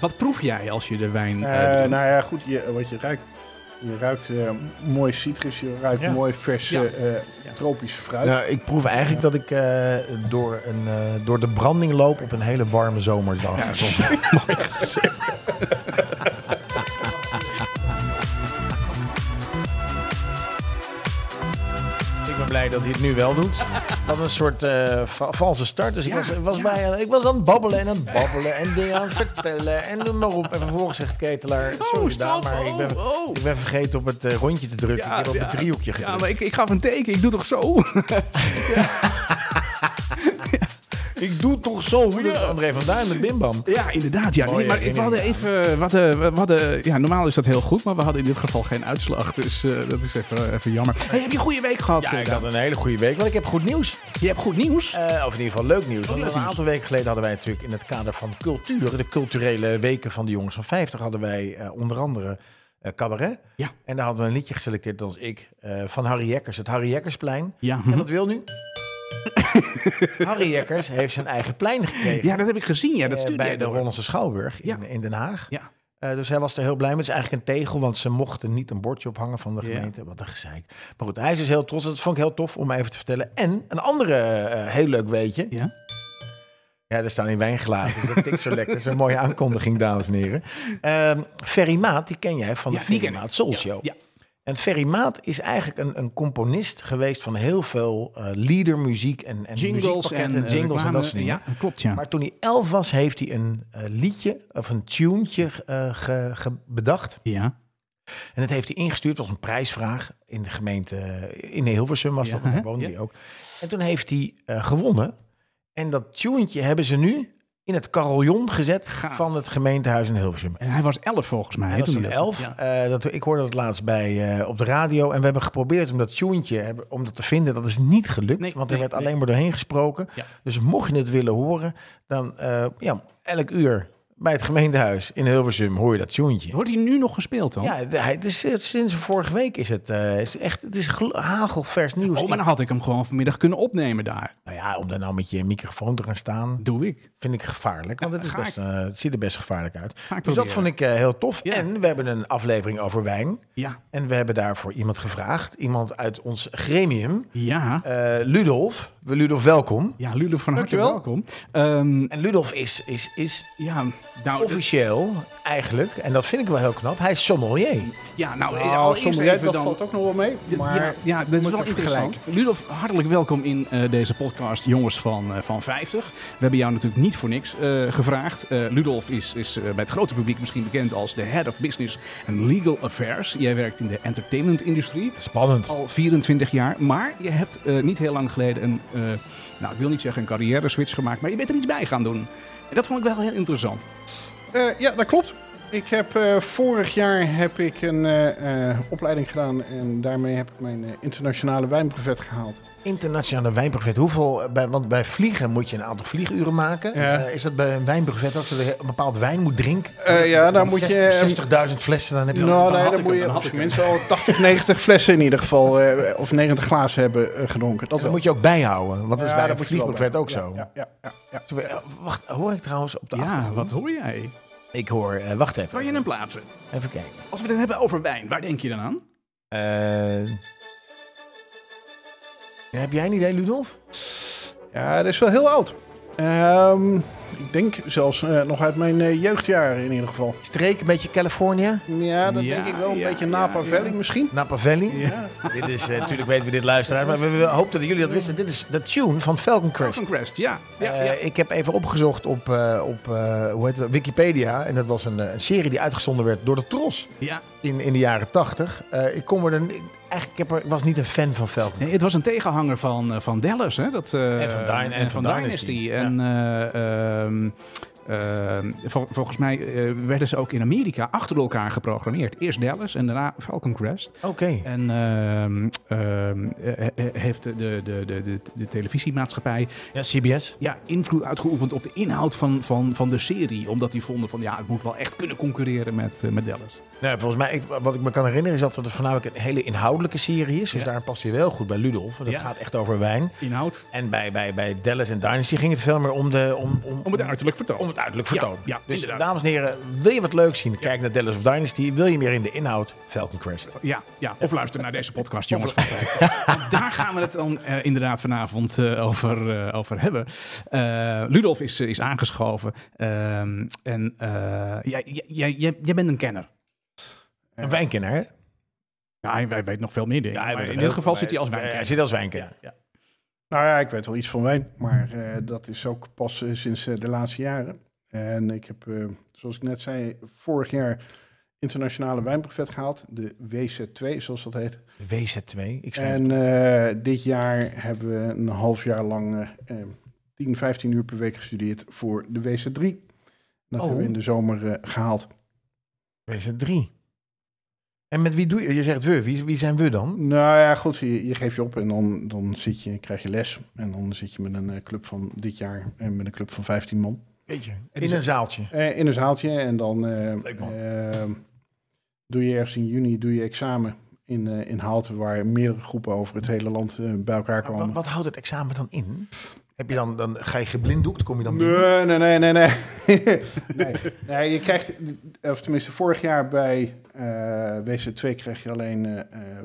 Wat proef jij als je de wijn drinkt? nou ja, goed, je, wat je ruikt. Je ruikt eh, mooi citrus, je ruikt Ja. mooi verse Ja. eh, tropische fruit. Nou, ik proef eigenlijk dat ik eh, door, een, eh, door de branding loop op een hele warme zomerdag. Ben blij dat hij het nu wel doet. Wat een soort eh, va- valse start. Dus ik, was, was bij, ik was aan het babbelen en aan het babbelen en dingen aan het vertellen. En noem maar op. En vervolgens zegt Ketelaar, sorry stop, Daan, maar ik ben, oh, oh. ik ben vergeten op het eh, rondje te drukken. Ik heb op het driehoekje gedrukt. Ja, maar ik, ik gaf een teken. Ik doe toch zo? Ik doe toch zo. Dat is André van Duin met Bimbam. Ja, inderdaad. Ja. Nee, maar ik- we hadden even. Hadden, we hadden, ja, normaal is dat heel goed, maar we hadden in dit geval geen uitslag. Dus eh, dat is even, even jammer. Hey, heb je een goede week gehad? Ja, eh, ik had een hele goede week, want ik heb goed nieuws. Je hebt goed nieuws. Eh, of in ieder geval leuk nieuws. Want een aantal weken geleden hadden wij natuurlijk in het kader van cultuur, de culturele weken van de jongens van 50, hadden wij eh, onder andere eh, cabaret. Ja. En daar hadden we een liedje geselecteerd als ik eh, van Harry Jekkers, het Harry Jekkersplein. Ja, En hm. wat wil nu? Harry Jekkers heeft zijn eigen plein gekregen. ja, dat heb ik gezien. Ja, dat eh, stuurde bij de. Hollandse Schouwburg in, Ja. in Den Haag. Ja. Eh, dus hij was er heel blij mee. Het is eigenlijk een tegel, want ze mochten niet een bordje ophangen van de Ja. gemeente. Wat een gezeik. Maar goed, hij is dus heel trots. Dat vond ik heel tof om even te vertellen. En een andere eh, heel leuk weetje. Ja? Ja, er staan in wijnglazen. Dus dat tikt zo lekker. Dat is een mooie aankondiging, dames en heren. Ehm Ferry Maat, die ken jij van de Ferry. Maat Soul Ja, Show. ja. En Ferry Maat is eigenlijk een, een componist geweest van heel veel eh liedermuziek en, en Jingles muziekpakketten en, en eh, jingles en dat soort dingen. Ja, klopt, ja. Maar toen hij elf was, heeft hij een eh, liedje of een ge- ge- bedacht. ja. En dat heeft hij ingestuurd, was een prijsvraag in de gemeente, in Hilversum was dat, daar woonde Ja. hij ook. En toen heeft hij gewonnen. En dat tunetje hebben ze nu in het carillon gezet Gaaf. van het gemeentehuis in Hilversum. En hij was elf volgens mij. Hij was toen elf. Ja. Eh, dat, ik hoorde dat laatst bij, eh, op de radio. En we hebben geprobeerd om dat tunetje hebben, om dat te vinden. Dat is niet gelukt, Nee, want er werd nee. alleen maar doorheen gesproken. Ja. Dus mocht je het willen horen, dan eh, ja, elk uur bij het gemeentehuis in Hilversum hoor je dat tunetje. Wordt hij nu nog gespeeld dan? Ja, het is, het- sinds vorige week is het, eh, is echt, het is gel- hagelvers nieuws. Oh, maar dan had ik hem gewoon vanmiddag kunnen opnemen daar. Nou ja, om daar nou met je microfoon te gaan staan, Doe ik. vind ik gevaarlijk. Want het, is best, eh, het ziet er best gevaarlijk uit. Dus dat vond ik eh, heel tof. Ja. En we hebben een aflevering over wijn. Ja. En we hebben daarvoor iemand gevraagd. Iemand uit ons gremium. Ja. Ludolf. We Ludolf, welkom. Ja, Ludolf van harte welkom. Ehm, En Ludolf is, is, is ja, nou, officieel eigenlijk, en dat vind ik wel heel knap, hij is sommelier. ja, nou, Nou, even dat dan... valt ook nog wel mee. Maar ja, ja, dat is wel te interessant. Ludolf, hartelijk welkom in eh, deze podcast Jongens van, eh, van 50. We hebben jou natuurlijk niet voor niks eh, gevraagd. Eh, Ludolf is, is eh, bij het grote publiek misschien bekend als de Head of Business and Legal Affairs. Jij werkt in de entertainment-industrie Spannend. al 24 jaar. Maar je hebt eh, niet heel lang geleden een, eh, nou ik wil niet zeggen een carrière switch gemaakt, maar je bent er iets bij gaan doen. En dat vond ik wel heel interessant. Eh, ja, dat klopt. Ik heb eh, vorig jaar heb ik een eh, eh, opleiding gedaan en daarmee heb ik mijn eh, internationale wijnbrevet gehaald. Internationale wijnbrevet. Hoeveel, bij, want bij vliegen moet je een aantal vlieguren maken. Ja. Eh, is dat bij een wijnbrevet ook dat je een bepaald wijn moet drinken? Eh, ja, dan moet je, 60 60.000 flessen, dan heb je... nou, dan nee, dan moet je al 80, 90 flessen in ieder geval, eh, of 90 glazen hebben gedronken. Dat moet je ook bijhouden, want dat is Ja, bij je vliegbrevet bij. ook Ja, zo. Ja, ja, ja, ja. Wacht, hoor ik trouwens op de Ja, achtergrond? wat hoor jij? Ik hoor, eh, wacht even. Kan je hem plaatsen? Even kijken. Als we het hebben over wijn, waar denk je dan aan? Eh, ja, heb jij een idee, Ludolf? Ja, dat is wel heel oud. Ehm, ik denk zelfs eh, nog uit mijn eh, jeugdjaren in ieder geval. Streek, een beetje California, Ja, dat Ja, denk ik wel. Een ja, beetje Napa ja. Valley misschien. Napa Valley. Ja. Dit is, eh, natuurlijk weten we dit luisteraars, maar we, we hoopten dat jullie dat wisten. Dit is de tune van Falcon Crest. Falcon Crest, ja. ja, Eh, ja. Ik heb even opgezocht op, eh, op eh, hoe heet het, Wikipedia. En dat was een, eh, een serie die uitgezonden werd door de Tros ja. in, in de jaren tachtig. Eh, ik kom er ik- eigenlijk ik heb er, ik was niet een fan van Falcon. Nee, het was een tegenhanger van, eh, van Dallas, hè? Dat, eh, En van Dyn- en van Dynasty, En eh, ehm, ehm, vol- volgens mij werden ze ook in Amerika achter elkaar geprogrammeerd. Eerst Dallas en daarna Falcon Crest. Oké. En ehm, ehm, eh, eh, heeft de, de, de, de, televisiemaatschappij Ja, CBS. ja, invloed uitgeoefend op de inhoud van, van, van de serie. Omdat die vonden van ja, het moet wel echt kunnen concurreren met, met Dallas. Nee, volgens mij, ik, wat ik me kan herinneren is dat het voornamelijk een hele inhoudelijke serie is. Dus Ja. daar past hij wel goed bij Ludolf. Dat Ja. gaat echt over wijn. Inhoud. En bij, bij, bij Dallas en Dynasty ging het veel meer om, de, om, om, Om het uiterlijk vertoon. om het uiterlijk vertoon. ja, dus inderdaad. dames en heren, wil je wat leuks zien? Kijk naar Dallas of Dynasty. Wil je meer in de inhoud? Falcon Crest. Ja, ja, of luister naar deze podcast, jongens. Want daar gaan we het dan eh, inderdaad vanavond eh, over, eh, over hebben. Eh, Ludolf is, is aangeschoven. Ehm, en eh, jij, jij, jij, jij- jij bent een kenner. Een wijnkenner, hè? Ja, hij, hij weet nog veel meer dingen. hij maar in dit geval zit hij als Hij wijnkenner. zit als wijnkenner. Ja, ja. Nou ja, ik weet wel iets van wijn, maar eh, dat is ook pas eh, sinds eh, de laatste jaren. En ik heb, eh, zoals ik net zei, vorig jaar internationale wijnbuffet gehaald. De WZ2, zoals dat heet. De WZ2. Ik zei En eh, dit jaar hebben we een half jaar lang eh, 10, 15 uur per week gestudeerd voor de WZ3. Dat Oh. hebben we in de zomer eh, gehaald. WZ3. En met wie doe je? Je zegt we. Wie, wie zijn we dan? Nou ja, goed, je, je geeft je op en dan, dan zit je, krijg je les. En dan zit je met een eh, club van dit jaar en met een club van 15 man. Weet je, in een zaaltje. Eh, in een zaaltje en dan eh, Leuk, man. doe je ergens in juni doe je examen in, in Houten, waar meerdere groepen over het hele land bij elkaar Wat, komen. wat houdt het examen dan in? Heb je dan, dan ga je geblinddoekt? Kom je dan? Nee, nee, nee, nee, nee. nee. nee. Je krijgt, of tenminste vorig jaar bij WC2 kreeg je alleen eh, eh,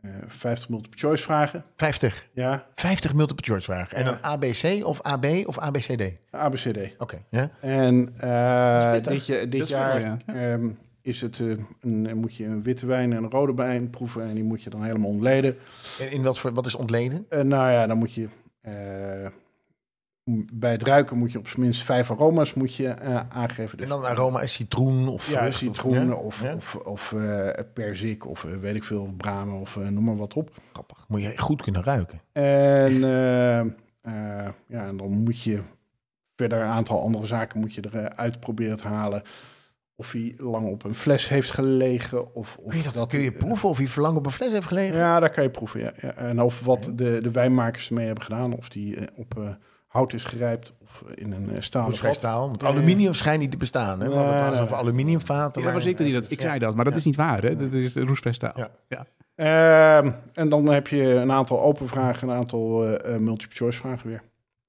eh, 50 multiple choice vragen. 50. Ja, 50 multiple choice vragen. En Ja. dan ABC of AB of ABCD? ABCD. Oké. Ja? En eh, dit, dit is wel, jaar ja. ehm, is het, eh, een, moet je een witte wijn en een rode wijn proeven en die moet je dan helemaal ontleden. En in wat, voor, wat is ontleden? Eh, nou ja, dan moet je eh, bij het ruiken moet je op zijn minst vijf aroma's moet je, eh, aangeven. En dan aroma is citroen of ja, vrucht? citroen of, Ja? of, of eh, perzik of eh, weet ik veel, bramen of eh, noem maar wat op. Grappig. Moet je goed kunnen ruiken. En, eh, eh, ja, en dan moet je verder een aantal andere zaken moet je eruit proberen te halen. Of hij lang op een fles heeft gelegen. Of, of Kun je, dat, kun je proeven of hij verlang op een fles heeft gelegen? Ja, daar kan je proeven. Ja. En of wat de, de wijnmakers ermee hebben gedaan. Of die eh, op eh, hout is gerijpt of in een stalen Roestvrij vat. staal. Want Ja. aluminium schijnt niet te bestaan. Hè? We hadden het over aluminiumvaten. Ja, dat was ik die dat. Ik zei dat, maar dat Ja. is niet waar. Hè? Dat is roestvrij staal. Ja. Ehm, en dan heb je een aantal open vragen, een aantal eh, eh, multiple choice vragen weer.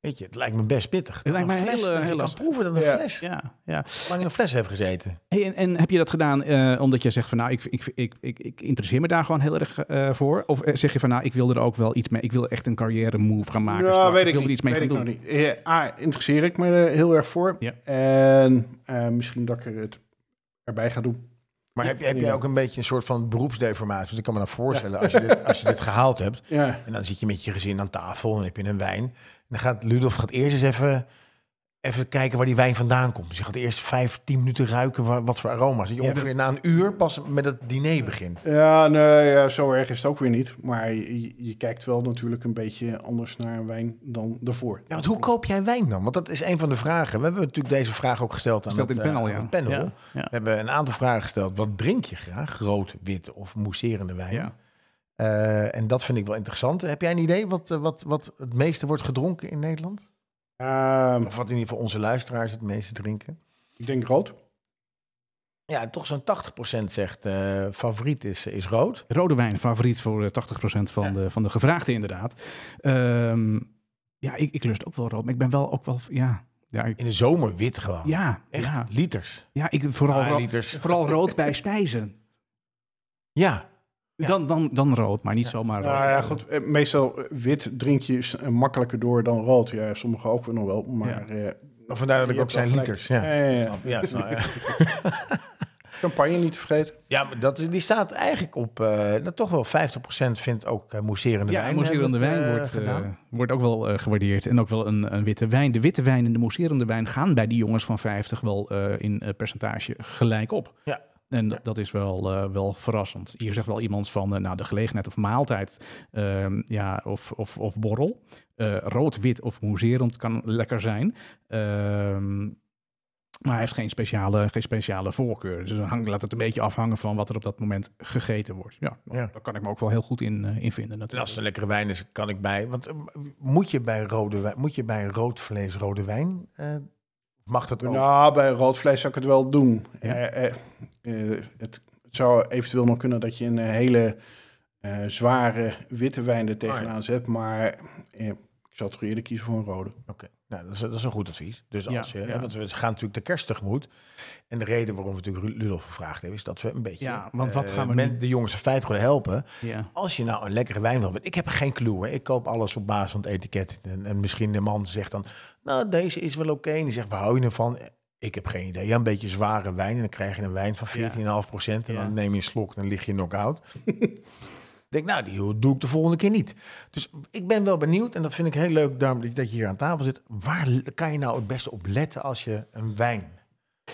Weet je, het lijkt me best pittig. Dat lijkt een mij fles, heel, eh, je heel kan proeven dat een Ja. fles Ja, ja. lang in een fles heeft gezeten. Hey, en, en heb je dat gedaan eh, omdat je zegt van nou, ik, ik, ik, ik, ik interesseer me daar gewoon heel erg eh, voor? Of zeg je van nou, ik wil er ook wel iets mee, ik wil echt een carrière move gaan maken? Ja, straks. weet ik wil er iets mee weet gaan ik doen. niet. Eh, A, interesseer ik me er heel erg voor. Ja. En eh, misschien dat ik er het erbij ga doen. Maar Ja, heb, je, heb ja. jij ook een beetje een soort van beroepsdeformatie? Want ik kan me nou voorstellen, als, je dit, als je dit gehaald hebt... Ja, en dan zit je met je gezin aan tafel en dan heb je een wijn... en dan gaat Ludolf gaat eerst eens even, even kijken waar die wijn vandaan komt. Dus je gaat eerst vijf, tien minuten ruiken wa- wat voor aroma's. Dat je Ja, ongeveer na een uur pas met het diner begint. ja, nee, ja, zo erg is het ook weer niet. Maar je, je kijkt wel natuurlijk een beetje anders naar een wijn dan daarvoor. Ja, want hoe koop jij wijn dan? Want dat is een van de vragen. We hebben natuurlijk deze vraag ook gesteld aan Gesteld in het, het panel, eh, ja. aan het panel. Ja, ja. We hebben een aantal vragen gesteld. Wat drink je graag? Rood, wit of mousserende wijn? Eh, en dat vind ik wel interessant. Heb jij een idee wat, eh, wat, wat het meeste wordt gedronken in Nederland? Ehm, Of wat in ieder geval onze luisteraars het meeste drinken? ik denk rood. Ja, toch zo'n 80% zegt eh, favoriet is, is rood. Rode wijn, favoriet voor eh, 80% van, Ja. de, van de gevraagden inderdaad. Ehm, ja, ik, ik lust ook wel rood, maar ik ben wel ook wel, ja, ja, ik- In de zomer wit gewoon. ja, Echt ja, liters. ja ik, vooral, Ah, ro- liters. vooral rood bij spijzen. Ja. Ja. Dan, dan, dan rood, maar niet Ja. zomaar rood. Nou ja, goed. eh, Meestal eh, wit drink je eh, makkelijker door dan rood. Ja, sommigen ook wel nog wel. Maar eh, Vandaar dat ik ook zijn liters. Ja, Ja, ja, ja. Ja, ja. champagne niet te vergeten. Ja, maar dat, die staat eigenlijk op, eh nou, toch wel 50% vindt ook uh, mousserende Ja, wijn. mousserende hebben wijn wordt, eh, wordt ook wel gewaardeerd. En ook wel een, een witte wijn. De witte wijn en de mousserende wijn gaan bij die jongens van 50 wel eh, in percentage gelijk op. Ja. En dat- Ja. dat is wel, eh, wel verrassend. Hier zegt wel iemand van, eh, nou, de gelegenheid of maaltijd ehm, ja, of, of, of borrel. Eh, rood, wit of mousserend kan lekker zijn. Ehm, maar hij heeft geen speciale, geen speciale voorkeur. Dus dan hang, laat het een beetje afhangen van wat er op dat moment gegeten wordt. Ja, Ja. daar kan ik me ook wel heel goed in, in vinden En natuurlijk. als het een lekkere wijn is, kan ik bij. Want moet je bij, rode wijn, moet je bij rood vlees rode wijn? Mag dat ook? Nou, bij rood vlees zou ik het wel doen. Ja. Eh, eh, eh, het, zou eventueel nog kunnen dat je een hele eh, zware witte wijn er tegenaan Oh ja. zet. Maar ik zou toch eerder kiezen voor een rode. Oké, nou, dat, is, dat is een goed advies. Dus Ja, als je, ja. hè, want we gaan natuurlijk de kerst tegemoet. En de reden waarom we natuurlijk Ru- Ludolf gevraagd hebben, is dat we een beetje Ja, want wat gaan we men- de jongens van 50 willen helpen. Ja. Als je nou een lekkere wijn wil, ik heb geen clue. Hè. Ik koop alles op basis van het etiket. En, en misschien de man zegt dan, nou deze is wel oké. En die zegt, waar hou je ervan? Ik heb geen idee. Ja, een beetje zware wijn. En dan krijg je een wijn van 14,5 procent. En Ja. dan neem je een slok en dan lig je knock-out. Ik denk, nou, die doe ik de volgende keer niet. Dus ik ben wel benieuwd, en dat vind ik heel leuk daarom dat je hier aan tafel zit. Waar kan je nou het beste op letten als je een wijn...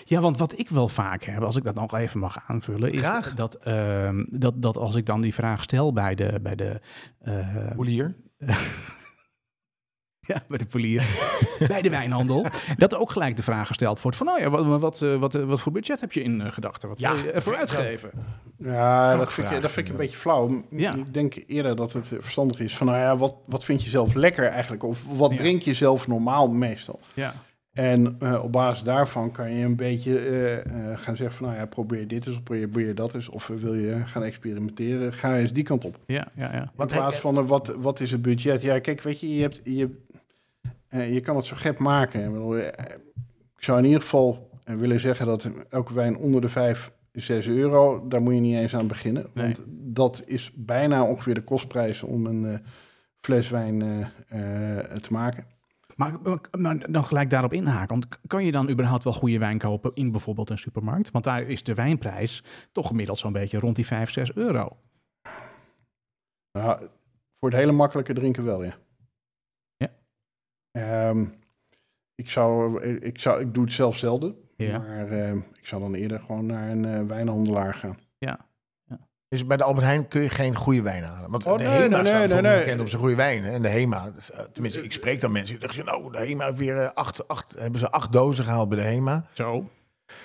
Ja, want wat ik wel vaak heb, als ik dat nog even mag aanvullen, is Graag. dat, ehm, dat, dat als ik dan die vraag stel bij de, bij de, eh, Polier? ja, bij de polier, bij de wijnhandel, dat er ook gelijk de vraag gesteld wordt van, nou ja, wat, wat, eh, wat, eh, wat voor budget heb je in eh, gedachten? Wat Ja, wil je ervoor uitgeven? Ja, dat vind, ik, dat vind ik een beetje flauw. Ja. Ik denk eerder dat het verstandig is van, nou ja, wat, wat vind je zelf lekker eigenlijk? Of wat Ja. drink je zelf normaal meestal? Ja, En eh, op basis daarvan kan je een beetje eh, eh, gaan zeggen van, nou ja, probeer dit eens of probeer dat eens. Of wil je gaan experimenteren, ga eens die kant op. ja, ja, ja. In Wat plaats van, wat, wat is het budget? Ja, kijk, weet je, je, hebt, je, eh, je kan het zo gek maken. Ik, bedoel, eh, zou in ieder geval eh, willen zeggen dat elke wijn onder de 5, 6 euro, daar moet je niet eens aan beginnen. Nee. Want dat is bijna ongeveer de kostprijs om een eh, fles wijn eh, eh, te maken. Maar, maar dan gelijk daarop inhaken. Want kan je dan überhaupt wel goede wijn kopen in bijvoorbeeld een supermarkt? Want daar is de wijnprijs toch gemiddeld zo'n beetje rond die 5, 6 euro. Nou, voor het hele makkelijke drinken wel. Ja. Ehm, ik, zou, ik, zou, ik doe het zelf zelden. Ja. Maar eh, ik zou dan eerder gewoon naar een eh, wijnhandelaar gaan. Dus bij de Albert Heijn kun je geen goede wijn halen. Want Oh, de nee, HEMA nee, staat nee, bekend nee. op zijn goede wijnen. En de HEMA, dus, eh, tenminste, ik spreek dan mensen. Die zeggen, nou, de HEMA heeft weer eh, acht, acht, hebben ze acht dozen gehaald bij de HEMA. Zo.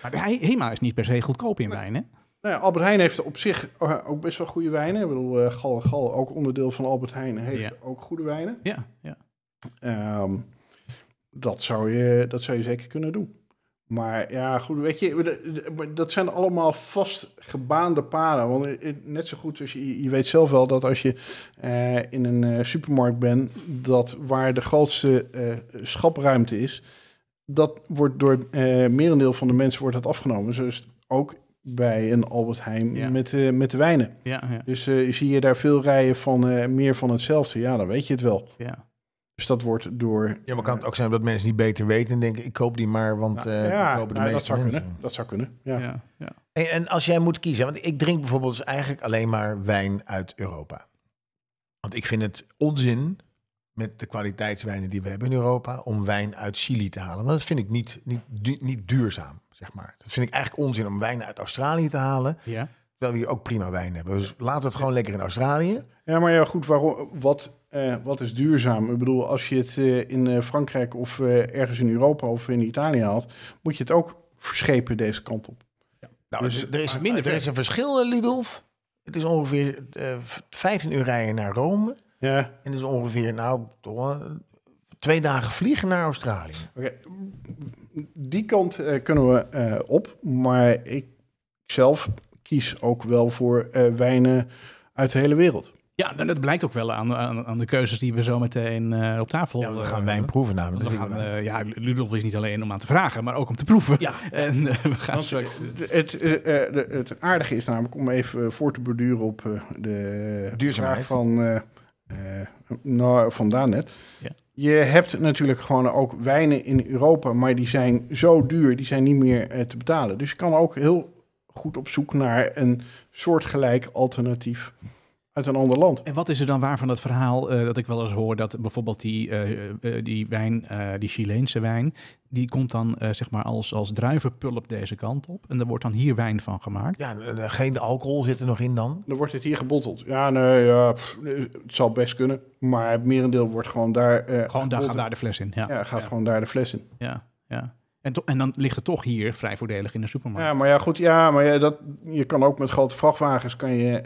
Maar de He- Hema is niet per se goedkoop in wijn, hè? Nou ja, Albert Heijn heeft op zich ook best wel goede wijnen. Ik bedoel, eh, Gal Gal, ook onderdeel van Albert Heijn, heeft Ja. ook goede wijnen. Ja, ja. Ehm, dat, zou je, dat zou je zeker kunnen doen. Maar ja, goed, weet je, dat zijn allemaal vast gebaande paden. Want net zo goed als je, je weet zelf wel dat als je eh, in een eh, supermarkt bent, dat waar de grootste eh, schapruimte is, dat wordt door eh merendeel van de mensen wordt dat afgenomen. Dus ook bij een Albert Heijn Ja. met, met de wijnen. Ja, ja, Dus zie je daar veel rijen van meer van hetzelfde, ja, dan weet je het wel. ja. Dus dat wordt door... Ja, maar kan het ook zijn dat mensen niet beter weten en denken, ik koop die maar, want Nou, eh die ja, kopen de nou, dat meeste zou mensen. kunnen. Dat zou kunnen, ja. ja, ja. En, en als jij moet kiezen, want ik drink bijvoorbeeld dus eigenlijk alleen maar wijn uit Europa. Want ik vind het onzin met de kwaliteitswijnen die we hebben in Europa om wijn uit Chili te halen. Want dat vind ik niet, niet, du- niet duurzaam, zeg maar. Dat vind ik eigenlijk onzin om wijn uit Australië te halen, ja. terwijl we hier ook prima wijn hebben. Dus laat het gewoon lekker in Australië. Ja, maar ja, goed, waarom, wat, eh, wat is duurzaam? Ik bedoel, als je het eh, in eh, Frankrijk of ergens in Europa of in Italië haalt, moet je het ook verschepen deze kant op. Nou, Dus- er, is, minder er is een verschil, Ludolf. Het is ongeveer eh 15 uur rijden naar Rome. Ja, En het is ongeveer, nou, toch twee dagen vliegen naar Australië. oké. Die kant kunnen we op, maar ik zelf kies ook wel voor wijnen uit de hele wereld. Ja, nou, dat blijkt ook wel aan, aan, aan de keuzes die we zo meteen eh, op tafel Ja, we eh, gaan wijn hebben. proeven namelijk. Want we gaan, vind ik wel. eh, ja, Ludolf is niet alleen om aan te vragen, maar ook om te proeven. Ja. En we gaan Want straks... het, het aardige is namelijk om even voor te borduren op eh, de Duurzaamheid. vraag van, eh eh, nou, van net. Ja. Je hebt natuurlijk gewoon ook wijnen in Europa, maar die zijn zo duur, die zijn niet meer te betalen. Dus je kan ook heel goed op zoek naar een soortgelijk alternatief uit een ander land. En wat is er dan waar van dat verhaal eh, dat ik wel eens hoor dat bijvoorbeeld die, eh, eh, die wijn, eh, die Chileense wijn, die komt dan eh, zeg maar als, als druivenpulp deze kant op en er wordt dan hier wijn van gemaakt. Ja, geen alcohol zit er nog in dan. Dan wordt het hier gebotteld. Ja, nee, ja, pff, het zal best kunnen, maar het merendeel wordt gewoon daar. eh, Gewoon daar gaat daar de fles in. Ja, Ja, gaat ja, gewoon daar de fles in. ja, ja. En, to- en dan ligt het toch hier vrij voordelig in de supermarkt. Ja, maar ja, goed, ja, maar ja, dat, je kan ook met grote vrachtwagens kan je,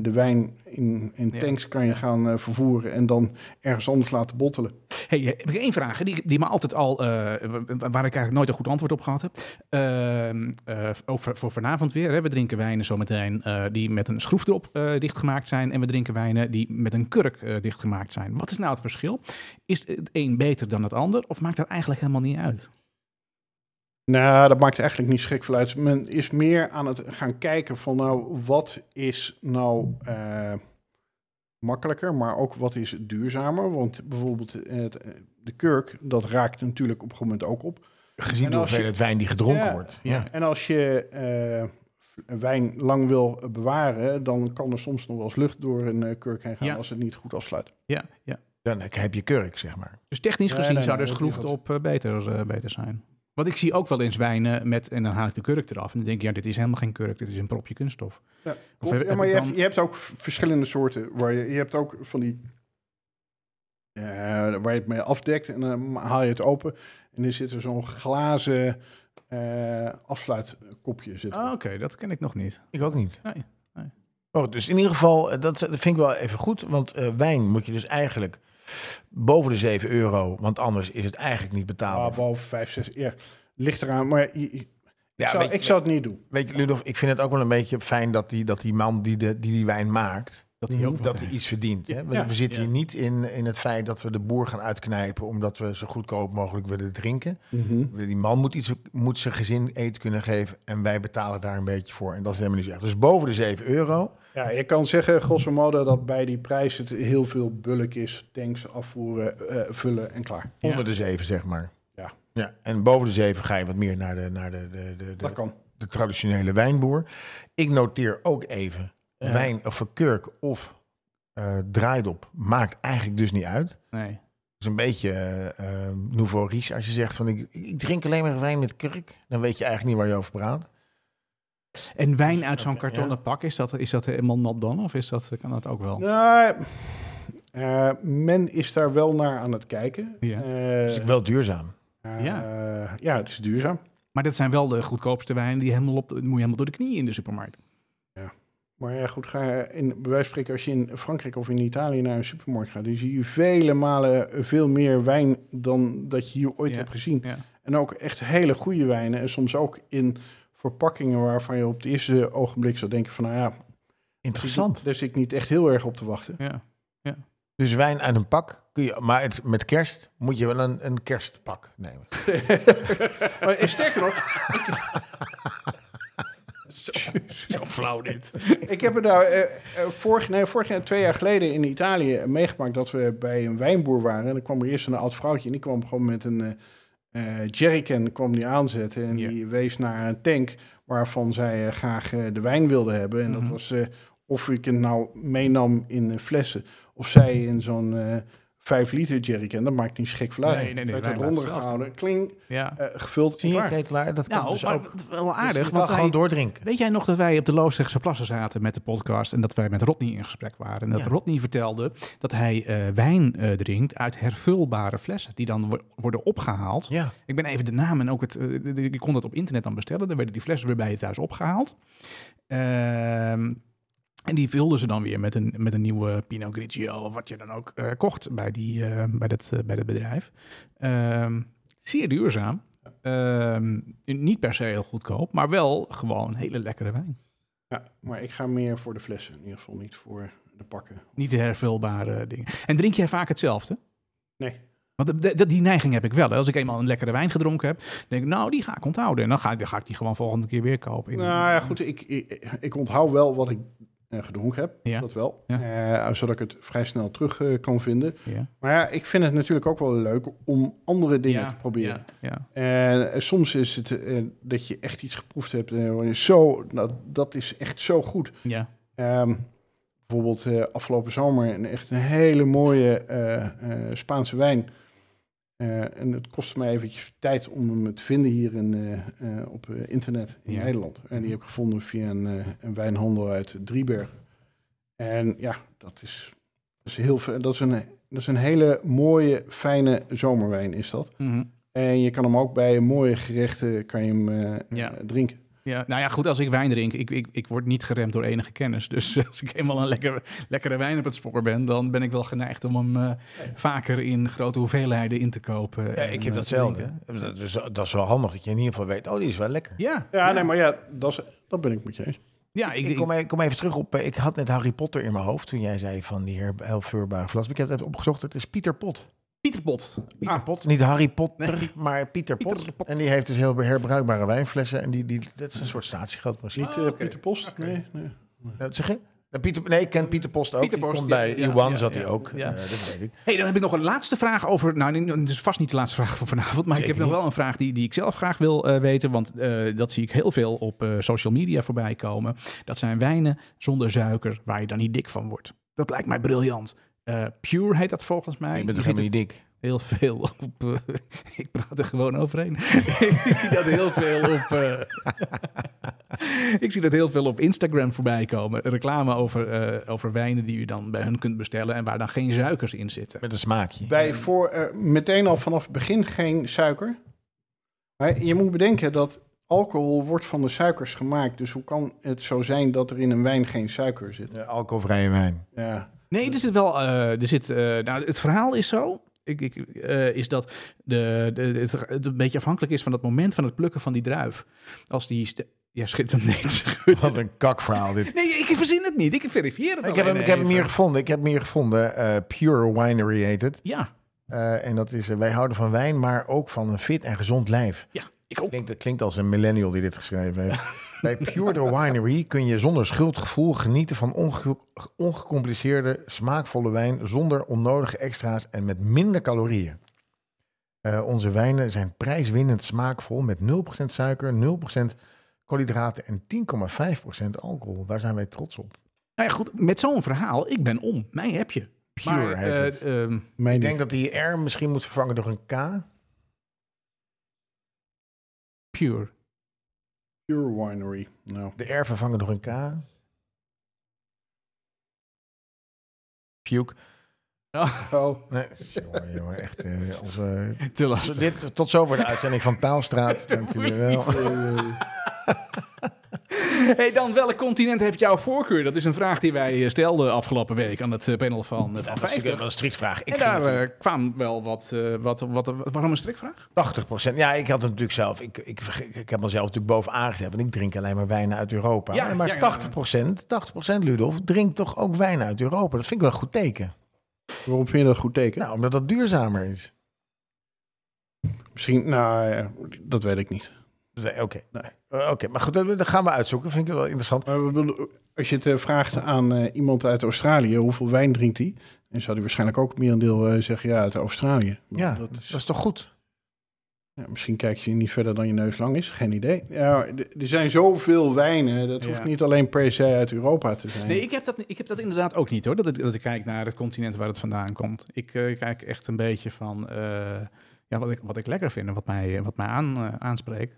de wijn in, in Ja. tanks kan je gaan eh, vervoeren en dan ergens anders laten bottelen. Hey, eh, heb ik één vraag die, die me altijd al, eh, wa- wa- waar ik eigenlijk nooit een goed antwoord op gehad heb. Ehm, eh, ook voor, voor vanavond weer. Hè. We drinken wijnen zometeen eh, die met een schroefdrop eh dichtgemaakt zijn. En we drinken wijnen die met een kurk eh, dichtgemaakt zijn. Wat is nou het verschil? Is het een beter dan het ander? Of maakt dat eigenlijk helemaal niet uit? Nou, dat maakt eigenlijk niet schrik veel uit. Men is meer aan het gaan kijken van nou, wat is nou eh, makkelijker, maar ook wat is duurzamer. Want bijvoorbeeld het, eh, de kurk, dat raakt natuurlijk op een gegeven moment ook op. Gezien En de hoeveelheid wijn die gedronken Ja. wordt. Ja. En als je eh, wijn lang wil eh, bewaren, dan kan er soms nog wel eens lucht door een eh, kurk heen gaan Ja. als het niet goed afsluit. Ja, ja. Dan heb je kurk, zeg maar. Dus technisch Nee, gezien nee, zou nee, niet schroefdrop eh, beter, eh, beter zijn. Want ik zie ook wel eens wijnen met, en dan haal ik de kurk eraf. En dan denk ik, ja, dit is helemaal geen kurk, dit is een propje kunststof. Ja, Of klopt. heb- Ja, heb maar je, dan- hebt, je hebt ook verschillende soorten. Waar je, je hebt ook van die. eh, waar je het mee afdekt en dan haal je het open. En er zit er zo'n glazen eh, afsluitkopje. Zit Ah. Oké, dat ken ik nog niet. Ik ook niet. Nee, nee. Oh, dus in ieder geval, eh, dat, dat vind ik wel even goed. Want eh, wijn moet je dus eigenlijk boven de 7 euro. Want anders is het eigenlijk niet betaalbaar. Ah, boven 5, 6. Ja, ligt eraan. Maar je- je- ja, ik, zou, je- ik zou het niet doen. Weet je, Ludolf, ik vind het ook wel een beetje fijn dat die, dat die man die, de, die die wijn maakt, Dat hij ook Mhm. dat hij iets verdient. Hè? We, Ja. we zitten Ja. hier niet in, in het feit dat we de boer gaan uitknijpen omdat we zo goedkoop mogelijk willen drinken. Die man moet, iets, moet zijn gezin eten kunnen geven en wij betalen daar een beetje voor. En dat is helemaal niet zo erg. Dus boven de 7 euro. Ja, je kan zeggen, grosso modo, dat bij die prijs het heel veel bulk is. Tanks afvoeren, eh, vullen en klaar. Ja. Onder de 7, zeg maar. Ja. ja. En boven de 7 ga je wat meer naar de, naar de, de, de, Dat kan. de traditionele wijnboer. Ik noteer ook even, Ja. wijn of kurk of eh, draaidop maakt eigenlijk dus niet uit. Nee. Het is een beetje eh, nouveau riche als je zegt van ik, ik drink alleen maar wijn met kurk. Dan weet je eigenlijk niet waar je over praat. En wijn uit zo'n kartonnen ja. pak, is dat, is dat helemaal nat dan? Of is dat, kan dat ook wel? Nou, eh, men is daar wel naar aan het kijken. Ja. Het is Eh, wel duurzaam. Ja. eh, ja, het is duurzaam. Maar dat zijn wel de goedkoopste wijnen die helemaal op de, moet je helemaal door de knie in de supermarkt. Maar ja, goed, ga je in, bij wijze van spreken, als je in Frankrijk of in Italië naar een supermarkt gaat, dan zie je vele malen veel meer wijn dan dat je hier ooit Ja. hebt gezien. Ja. En ook echt hele goede wijnen. En soms ook in verpakkingen waarvan je op het eerste ogenblik zou denken van, nou ja, Interessant. daar zit ik niet echt heel erg op te wachten. Ja. Dus wijn uit een pak kun je, maar het, met kerst moet je wel een, een kerstpak nemen. maar sterker nog, Zo flauw dit. Ik heb het nou eh, eh, vorig, nee, vorig jaar, twee jaar geleden in Italië meegemaakt dat we bij een wijnboer waren. En dan kwam er eerst een oud vrouwtje en die kwam gewoon met een eh jerrycan kwam die aanzetten. En die wees naar een tank waarvan zij eh, graag eh, de wijn wilde hebben. En Mhm. dat was eh, of ik het nou meenam in flessen of zij in zo'n 5 liter jerrycan. Dat maakt niet schik veel uit. Nee, nee, nee, eronder blijft gehouden, kling, Ja. eh, gevuld Zie je, ketelaar? Dat kan Nou, dus maar ook. het- wel Dus aardig. kan want wij- gewoon doordrinken. Weet jij nog dat wij op de Loosdrechtse Plassen zaten met de podcast en dat wij met Rodney in gesprek waren? En dat Ja. Rodney vertelde dat hij eh, wijn eh, drinkt uit hervulbare flessen die dan wo- worden opgehaald. Ja, Ik ben even de naam en ook het. je kon dat op internet dan bestellen. Dan werden die flessen weer bij je thuis opgehaald. Ehm, en die vulden ze dan weer met een, met een nieuwe Pinot Grigio of wat je dan ook eh, kocht bij, die, eh, bij, dat, eh, bij dat bedrijf. Ehm, zeer duurzaam. Ehm, niet per se heel goedkoop, maar wel gewoon hele lekkere wijn. Ja, maar ik ga meer voor de flessen, in ieder geval niet voor de pakken. Niet de hervulbare dingen. En drink jij vaak hetzelfde? Nee. Want de- de- die neiging heb ik wel. hè. Als ik eenmaal een lekkere wijn gedronken heb, dan denk ik, nou, die ga ik onthouden. En dan ga ik, dan ga ik die gewoon volgende keer weer kopen. Nou ja, goed, ik, ik, ik onthoud wel wat ik gedronken heb, Ja. dat wel. Ja. Eh, zodat ik het vrij snel terug eh, kan vinden. Ja. Maar ja, ik vind het natuurlijk ook wel leuk om andere dingen te proberen. Ja, ja. En eh, soms is het eh, dat je echt iets geproefd hebt. eh, je zo, nou, dat is echt zo goed. ja. Ehm, bijvoorbeeld eh, afgelopen zomer een echt een hele mooie eh, eh, Spaanse wijn. Eh, en het kostte mij eventjes tijd om hem te vinden hier in, eh, eh, op internet in Ja. Nederland. En die heb ik gevonden via een, een wijnhandel uit Driebergen. En ja, dat is, dat is heel dat is een, dat is een hele mooie, fijne zomerwijn is dat. Mhm. En je kan hem ook bij mooie gerechten kan je hem, Ja. drinken. Ja, nou ja, goed, als ik wijn drink, ik, ik, ik word niet geremd door enige kennis. Dus als ik eenmaal een lekkere, lekkere wijn op het spoor ben, dan ben ik wel geneigd om hem eh, vaker in grote hoeveelheden in te kopen. Ja, en, ik eh, heb datzelfde. drinken. Dat is, dat is wel handig dat je in ieder geval weet, oh, die is wel lekker. Ja, Ja, nee, maar ja, dat, is, dat ben ik met je eens. ja ik, Ik, ik- kom, even, kom even terug op, eh, ik had net Harry Potter in mijn hoofd toen jij zei van die her, helvuurbare flas. Ik heb het even opgezocht, het is Pieter Pot. Pieter Pot. Pieter Ah, Pot, niet Harry Potter, Nee. maar Pieter Pot. Pieter Pot. En die heeft dus heel herbruikbare wijnflessen en die, die, dat is een soort statiegeld precies. Niet Ah, oké. Pieter Post? Nee, nee. Dat zeg je? Pieter, nee, ik ken Pieter Post ook. Pieter die komt bij ja, Iwan ja, zat ja, hij ook. ja. Eh, dat weet ik. hey, dan heb ik nog een laatste vraag over. Nou, het is vast niet de laatste vraag van vanavond. Maar ik heb nog wel een vraag die, die ik zelf graag wil eh, weten. Want eh, dat zie ik heel veel op eh, social media voorbij komen. Dat zijn wijnen zonder suiker waar je dan niet dik van wordt. Dat lijkt mij briljant. Eh, Pure heet dat volgens mij. ik ben Je toch ziet helemaal niet dik? Heel veel op. eh, ik praat er gewoon overheen. ik zie dat heel veel op. eh, ik zie dat heel veel op Instagram voorbij komen. Reclame over, eh, over wijnen die u dan bij hun kunt bestellen en waar dan geen suikers in zitten. Met een smaakje. Bij voor, meteen al vanaf het begin geen suiker. Maar je moet bedenken dat alcohol wordt van de suikers gemaakt. Dus hoe kan het zo zijn dat er in een wijn geen suiker zit? Ja, alcoholvrije wijn. Ja. Nee, er zit wel. eh, er zit, eh, nou, het verhaal is zo. Ik, ik, eh, is dat de, de, het, het een beetje afhankelijk is van het moment van het plukken van die druif. Als die. Ja, schitterend. Nee. Wat een kakverhaal dit. nee, ik verzin het niet. Ik verifieer het Ik heb, hem, ik heb hem hier gevonden. Ik heb hem hier gevonden. Pure Winery heet het. Ja, en dat is, wij houden van wijn, maar ook van een fit en gezond lijf. ja, ik ook. Klinkt, het klinkt als een millennial die dit geschreven heeft. Bij Pure the Winery kun je zonder schuldgevoel genieten van onge- ongecompliceerde, smaakvolle wijn zonder onnodige extra's en met minder calorieën. Eh, onze wijnen zijn prijswinnend smaakvol met 0% suiker, 0% koolhydraten en 10,5% alcohol. Daar zijn wij trots op. Nou ja, goed. Met zo'n verhaal, ik ben om. Mij heb je. Pure Maar, heet eh, het. ehm, Ik denk dat die R misschien moet vervangen door een K. pure. Pure Winery. Nou, De R vervangen door een K. Puke. oh, Nee, jongen, jongen, echt. eh, onze, Te lastig. dit, tot zover de uitzending van Taalstraat. Dank jullie wel. Hey, dan welk continent heeft jouw voorkeur? Dat is een vraag die wij eh, stelden afgelopen week aan het eh, panel van, eh, van Dat is natuurlijk 50. wel een strikvraag. Ik En daar eh, kwam wel wat, wat, wat, wat... Waarom een strikvraag? 80% Ja, ik had het natuurlijk zelf. Ik, ik, ik heb mezelf natuurlijk bovenaan gezet. Want ik drink alleen maar wijnen uit Europa. Ja, maar ja, ja. 80 80 Ludolf, drinkt toch ook wijn uit Europa. Dat vind ik wel een goed teken. waarom vind je dat een goed teken? Nou, omdat dat duurzamer is. Misschien, nou, ja, dat weet ik niet. Eh, Oké, Nee. Maar goed, dat, dat gaan we uitzoeken. Vind ik wel interessant. Maar als je het eh, vraagt aan eh, iemand uit Australië, hoeveel wijn drinkt hij? En zou hij waarschijnlijk ook merendeel eh zeggen, ja, uit Australië. Maar Ja, dat dat is, is toch goed? ja, misschien kijk je niet verder dan je neus lang is, geen idee. Ja, er zijn zoveel wijnen, dat Ja. hoeft niet alleen per se uit Europa te zijn. Nee, ik heb, dat, ik heb dat inderdaad ook niet hoor. Dat, ik- dat ik kijk naar het continent waar het vandaan komt. Ik eh, kijk echt een beetje van eh, ja, wat, ik, wat ik lekker vind en wat mij, wat mij aan, aanspreekt.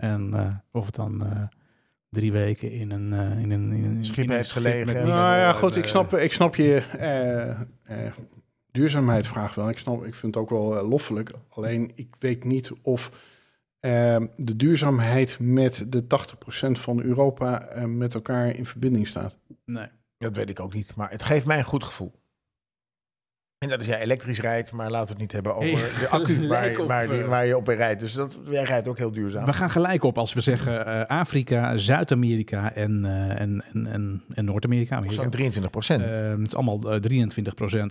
En eh, of het dan eh, drie weken in een, eh, in een, in een Schip in een heeft schip gelegen. met nou ja, goed, ik snap, ik snap je eh, eh, duurzaamheidsvraag wel. Ik, snap, ik vind het ook wel loffelijk. Alleen, ik weet niet of eh, de duurzaamheid met de 80% van Europa met elkaar in verbinding staat. Nee. Dat weet ik ook niet. Maar het geeft mij een goed gevoel. En dat is jij elektrisch rijdt, maar laten we het niet hebben over Hey, de accu waar, op, die- eh, waar je op rijdt. Dus dat, jij rijdt ook heel duurzaam. We gaan gelijk op als we zeggen eh, Afrika, Zuid-Amerika en, eh, en, en, en, en Noord-Amerika. Amerika. Zo'n 23 procent. Het is allemaal eh,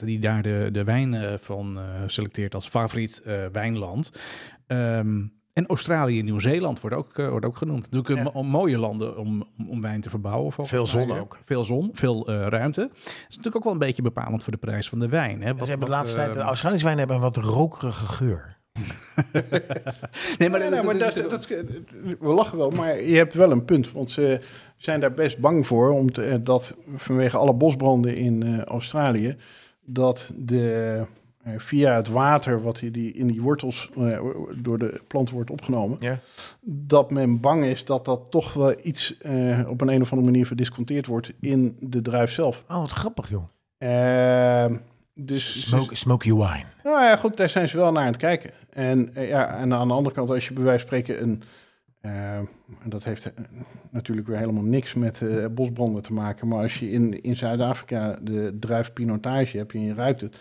23% die daar de, de wijn van selecteert als favoriet wijnland. Ehm, en Australië en Nieuw-Zeeland wordt ook, eh, wordt ook genoemd. Natuurlijk Ja. mo- mooie landen om, om, om wijn te verbouwen. Veel zon ook. Veel zon, veel eh, ruimte. Dat is natuurlijk ook wel een beetje bepalend voor de prijs van de wijn. Hè? Ze Wat- hebben de laatste tijd, de eh, Australische wijn hebben een wat rokerige geur. nee, maar, Nee, nee, dat- maar dat dat, is- dat, we lachen wel, maar je hebt wel een punt. Want ze zijn daar best bang voor, om te, eh, dat vanwege alle bosbranden in eh, Australië, dat de, via het water wat die, die in die wortels eh, door de plant wordt opgenomen, Ja. dat men bang is dat dat toch wel iets eh, op een, een of andere manier verdisconteerd wordt in de druif zelf. Oh, wat grappig joh. Ehm, dus Smoke, smoky wine. nou ja, goed, daar zijn ze wel naar aan het kijken. En, eh, ja, en aan de andere kant, als je bij wijze van spreken een Eh, en dat heeft eh, natuurlijk weer helemaal niks met eh, bosbranden te maken. Maar als je in, in Zuid-Afrika de druif pinotage hebt en je ruikt het,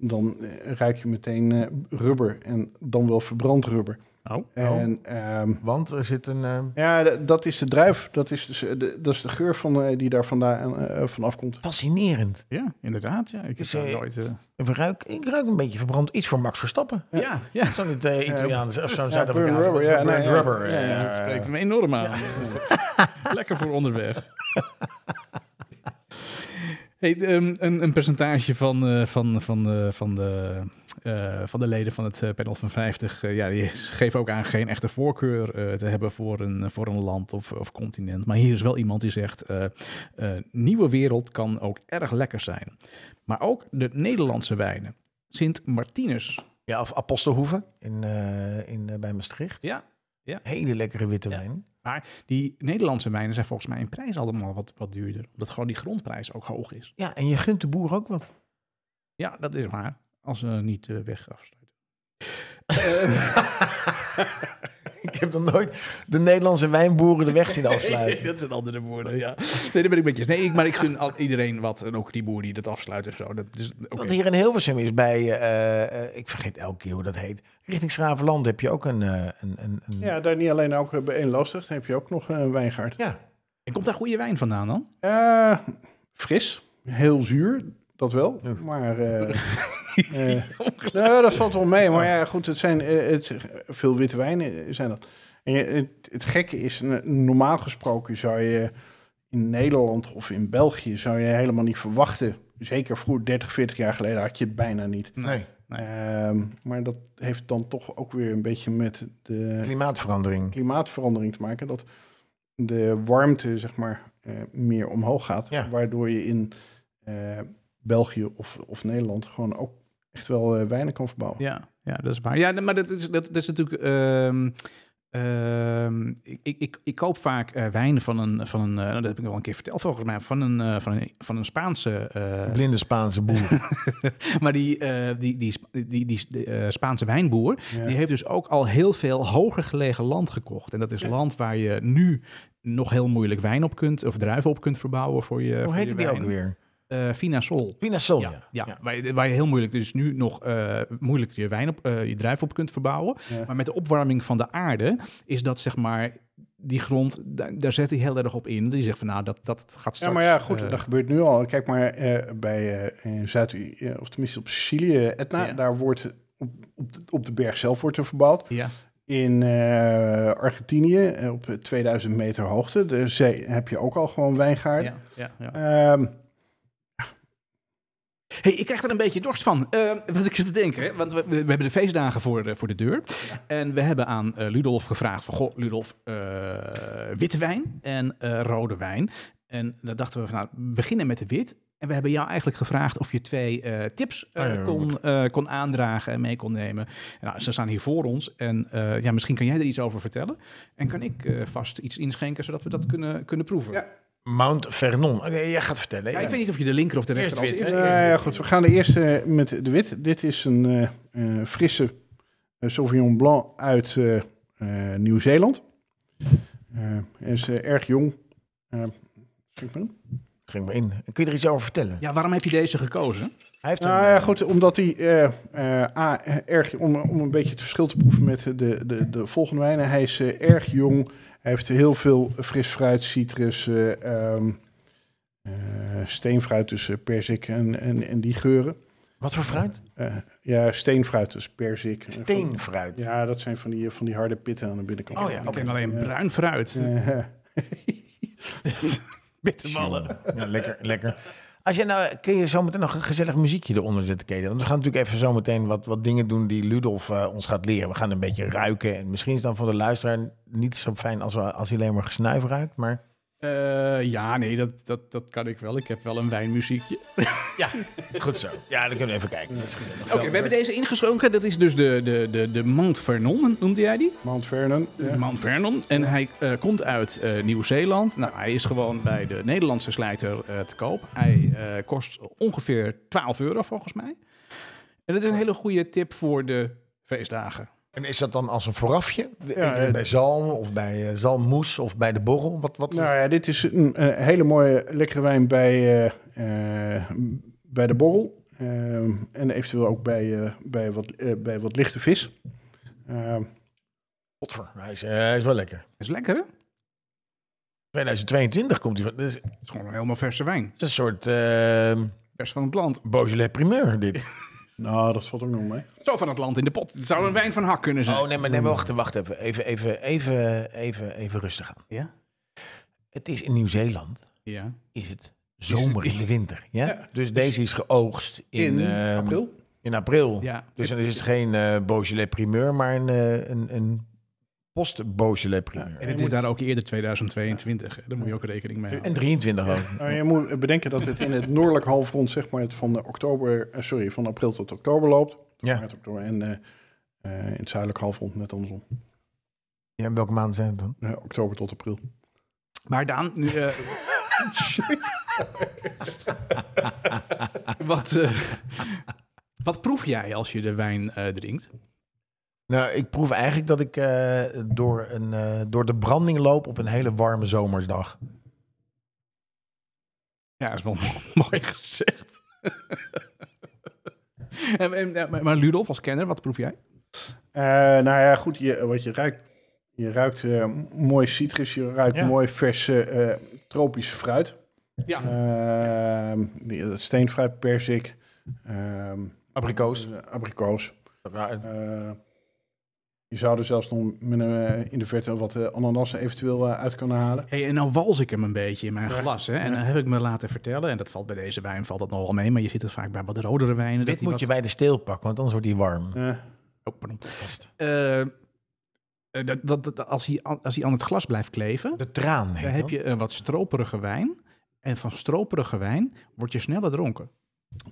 dan eh, ruik je meteen eh, rubber en dan wel verbrand rubber. Oh. En ehm, Want er zit een... eh, ja, dat is de druif. Dat is, dus, de, dat is de geur van, eh, die daar vandaan, eh, van afkomt. fascinerend. Ja, inderdaad. Ja. Ik heb Dus, nooit... eh, Ik ruik, ik ruik een beetje verbrand. Iets voor Max Verstappen. ja, ja. Zo'n uh, Italiaans of zo'n ja, Zuid-Afrikaans. rubber, ja, nee, ja. rubber. Ja, ja, spreekt hem enorm aan. Lekker voor onderweg. Hey, ehm, een, een percentage van, eh, van, van, de, van, de, eh, van de leden van het eh, panel van 50, eh, ja, die geven ook aan geen echte voorkeur te hebben voor een, voor een land of, of continent. Maar hier is wel iemand die zegt, nieuwe wereld kan ook erg lekker zijn. Maar ook de Nederlandse wijnen. Sint Martinus. Ja, of Apostelhoeven in, in, bij Maastricht. Ja, Hele lekkere witte Ja. Maar die Nederlandse wijnen zijn volgens mij in prijs allemaal wat, wat duurder. Omdat gewoon die grondprijs ook hoog is. Ja, en je gunt de boer ook wat. Ja, dat is waar. Als ze niet uh, weg afsluiten. Ik heb nog nooit de Nederlandse wijnboeren de weg zien afsluiten. dat zijn andere woorden, ja. Nee, daar ben ik met je. Nee, ik, maar ik gun al, iedereen wat. En ook die boer die dat afsluit en zo. Dat is, oké. Want hier in Hilversum is bij, eh, eh, ik vergeet elke keer hoe dat heet. Richting Schravenland heb je ook een... eh, een, een, een Ja, daar niet alleen ook bij één Loosdrecht heb je ook nog een wijngaard. ja. En komt daar goede wijn vandaan dan? Eh, fris, heel zuur, dat wel. Ja. Maar nou, dat valt wel mee. Maar ja, goed, het zijn eh, het, veel witte wijnen zijn dat. En je, het, het gekke is, normaal gesproken zou je in Nederland of in België zou je helemaal niet verwachten. Zeker vroeger, 30, 40 jaar geleden, had je het bijna niet. Nee, Nee. Ehm, maar dat heeft dan toch ook weer een beetje met de klimaatverandering. klimaatverandering te maken. Dat de warmte, zeg maar, eh, meer omhoog gaat. Ja. Waardoor je in eh, België of, of Nederland gewoon ook echt wel eh, wijnen kan verbouwen. Ja, ja, dat is waar. Ja, maar dat is, dat, dat is natuurlijk. ehm, ehm, ik, ik, ik, ik koop vaak eh, wijn van een, van een eh, dat heb ik al een keer verteld volgens mij, van een, eh, van een, van een Spaanse. eh, Blinde Spaanse boer. maar die, eh, die, die, die, die, die, eh, Spaanse wijnboer, Ja. die heeft dus ook al heel veel hoger gelegen land gekocht. En dat is Ja. land waar je nu nog heel moeilijk wijn op kunt, of druiven op kunt verbouwen voor je. Hoe voor heette je die ook weer? Eh, Vinasol. Pinasol, Ja, ja. ja, Waar, je, waar je heel moeilijk dus nu nog eh, moeilijk je wijn op eh, je druif op kunt verbouwen. Ja. Maar met de opwarming van de aarde is dat zeg maar die grond, daar, daar zet hij heel erg op in. Die zegt van nou dat dat gaat straks. Ja, maar ja, goed, eh, dat gebeurt nu al. Kijk maar eh, bij eh, in Zuid, eh, of tenminste op Sicilië, Etna, daar wordt op, op, de, op de berg zelf wordt er verbouwd. ja, In eh, Argentinië, eh, op 2000 meter hoogte, de zee, heb je ook al gewoon wijngaarden. ja, ja, ja. Ehm, Hey, ik krijg er een beetje dorst van. Eh, wat ik zit te denken, hè? want we, we hebben de feestdagen voor, de- voor de deur. En we hebben aan eh, Ludolf gevraagd van, goh, Ludolf, eh, witte wijn en eh, rode wijn. En dan dachten we van, nou, we beginnen met de wit. En we hebben jou eigenlijk gevraagd of je twee tips Oh ja, kon, kon aandragen en mee kon nemen. Nou, ze staan hier voor ons en ja, misschien kan jij er iets over vertellen. En kan ik vast iets inschenken, zodat we dat kunnen, kunnen proeven. Ja. Mount Vernon. Oké, jij gaat vertellen. Ja, Ja, ik weet niet of je de linker of de Eerst rechter als wit, Nou ja, goed. We gaan de eerste met de wit. Dit is een eh, eh, frisse eh, Sauvignon Blanc uit eh, eh, Nieuw-Zeeland. Eh, Hij is erg jong. Eh, me. Ging maar in. Kun je er iets over vertellen? Ja, waarom heb je deze gekozen? Hij heeft een... Nou ja, eh, goed, omdat hij eh, eh, A, erg, om, om een beetje het verschil te proeven met de, de, de volgende wijnen. Hij is eh, erg jong. Hij heeft heel veel fris fruit, citrus, eh, ehm, eh, steenfruit, dus perzik en, en, en die geuren. Wat voor fruit? Eh, ja, steenfruit, dus perzik. Steenfruit. Ja, dat zijn van die, van die harde pitten aan de binnenkant. Oh ja, Ik oké. ken alleen bruin fruit. Bitterballen. Ja, lekker, lekker. Als je nou, kun je zo meteen nog een gezellig muziekje eronder zetten, Keden? Want we gaan natuurlijk even zo meteen wat, wat dingen doen die Ludolf eh, ons gaat leren. We gaan een beetje ruiken. En misschien is dan voor de luisteraar niet zo fijn als, we, als hij alleen maar gesnuif ruikt. Maar Eh, ja, nee, dat, dat, dat kan ik wel. Ik heb wel een wijnmuziekje. ja, goed zo. Ja, dan kunnen we even kijken. Dat is gezellig. Oké, we hebben deze ingeschonken. Dat is dus de, de, de, de Mount Vernon, noemde jij die? Mount Vernon. ja. Mount Vernon. En hij eh, komt uit eh, Nieuw-Zeeland. Nou, hij is gewoon bij de Nederlandse slijter eh, te koop. Hij eh, kost ongeveer 12 euro volgens mij. En dat is een hele goede tip voor de feestdagen. En is dat dan als een voorafje? Ja, eh, bij zalm of bij eh, zalmmoes of bij de borrel? Wat, wat is- Nou ja, dit is een, eh, hele mooie lekkere wijn bij, eh, eh, bij de borrel. Ehm, en eventueel ook bij, eh, bij, wat, bij wat lichte vis. Ehm, Godver, hij is, hij is wel lekker. Is lekker, hè? 2022 komt hij van. Het is, het Het is gewoon een helemaal verse wijn. is een soort eh Vers van het land. Beaujolais primeur, dit. nou, dat valt ook nog mee. Zo van het land in de pot. Het zou een wijn van hak kunnen zijn. Oh nee, maar nee, wacht, wacht even. Even, even, even, even, even rustig aan. Ja? Het is in Nieuw-Zeeland, Ja. is het zomer in de winter. Ja? Ja. Dus deze is geoogst in, In ehm, april. In april. Ja. Dus dan is het geen eh Beaujolais primeur, maar een, eh, een, een post-Beaujolais primeur. En het is daar ook eerder 2022. hè. Daar moet je ook rekening mee houden. En 23 ook. Nou, je moet bedenken dat het in het noordelijk halfrond, zeg maar, het van, oktober, eh, sorry, van april tot oktober loopt. Ja. Oktober. En eh, eh, in het zuidelijk halfrond net andersom. ja. en Welke maanden zijn het dan? Oktober tot april. Maar Daan, nu... eh, wat, eh, wat proef jij als je de wijn eh, drinkt? Nou, ik proef eigenlijk dat ik eh, door, een, eh, door de branding loop op een hele warme zomersdag. Ja, dat is wel mooi gezegd. en, en, ja, maar maar Ludolf, als kenner, wat proef jij? Eh, nou ja, goed, je, wat je ruikt. Je ruikt eh, mooi citrus, je ruikt Ja. mooi verse eh, tropische fruit. Ja. Ehm, die- steenfruit, perzik, ehm, Abrikoos. abrikoos. Ja, Eh, je zou er zelfs nog met een, eh, in de verte wat eh, ananas eventueel eh, uit kunnen halen. Hey, en nou wals ik hem een beetje in mijn Ja. glas. Hè? En Ja. dan heb ik me laten vertellen, en dat valt bij deze wijn valt dat nogal mee, maar je ziet het vaak bij wat rodere wijnen. dat Dit die moet wat... je bij de steel pakken, want anders wordt hij warm. Eh, Oh, pardon. Eh, eh, dat, dat, dat- als, hij, aan- als hij aan het glas blijft kleven, De traan heet dan heb dat. je een wat stroperige wijn. En van stroperige wijn word je sneller dronken.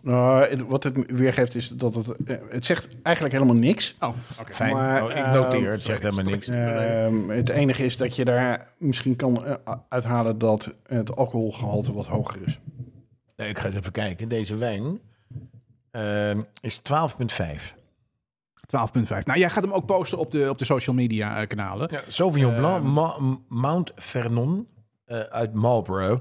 Nou, het- wat het weergeeft is dat het, eh, het zegt eigenlijk helemaal niks. Oh, oké. Fijn. Maar, oh, ik ehm, noteer, het zegt helemaal niks. Ehm, het enige is dat je daar misschien kan eh, uithalen dat het alcoholgehalte wat hoger is. Nee, ik ga eens even kijken. Deze wijn ehm, is 12,5. 12,5. Nou, jij gaat hem ook posten op de, op de social media eh, kanalen. Ja, Sauvignon Ehm. Blanc, Ma- Mount Vernon eh, uit Marlborough.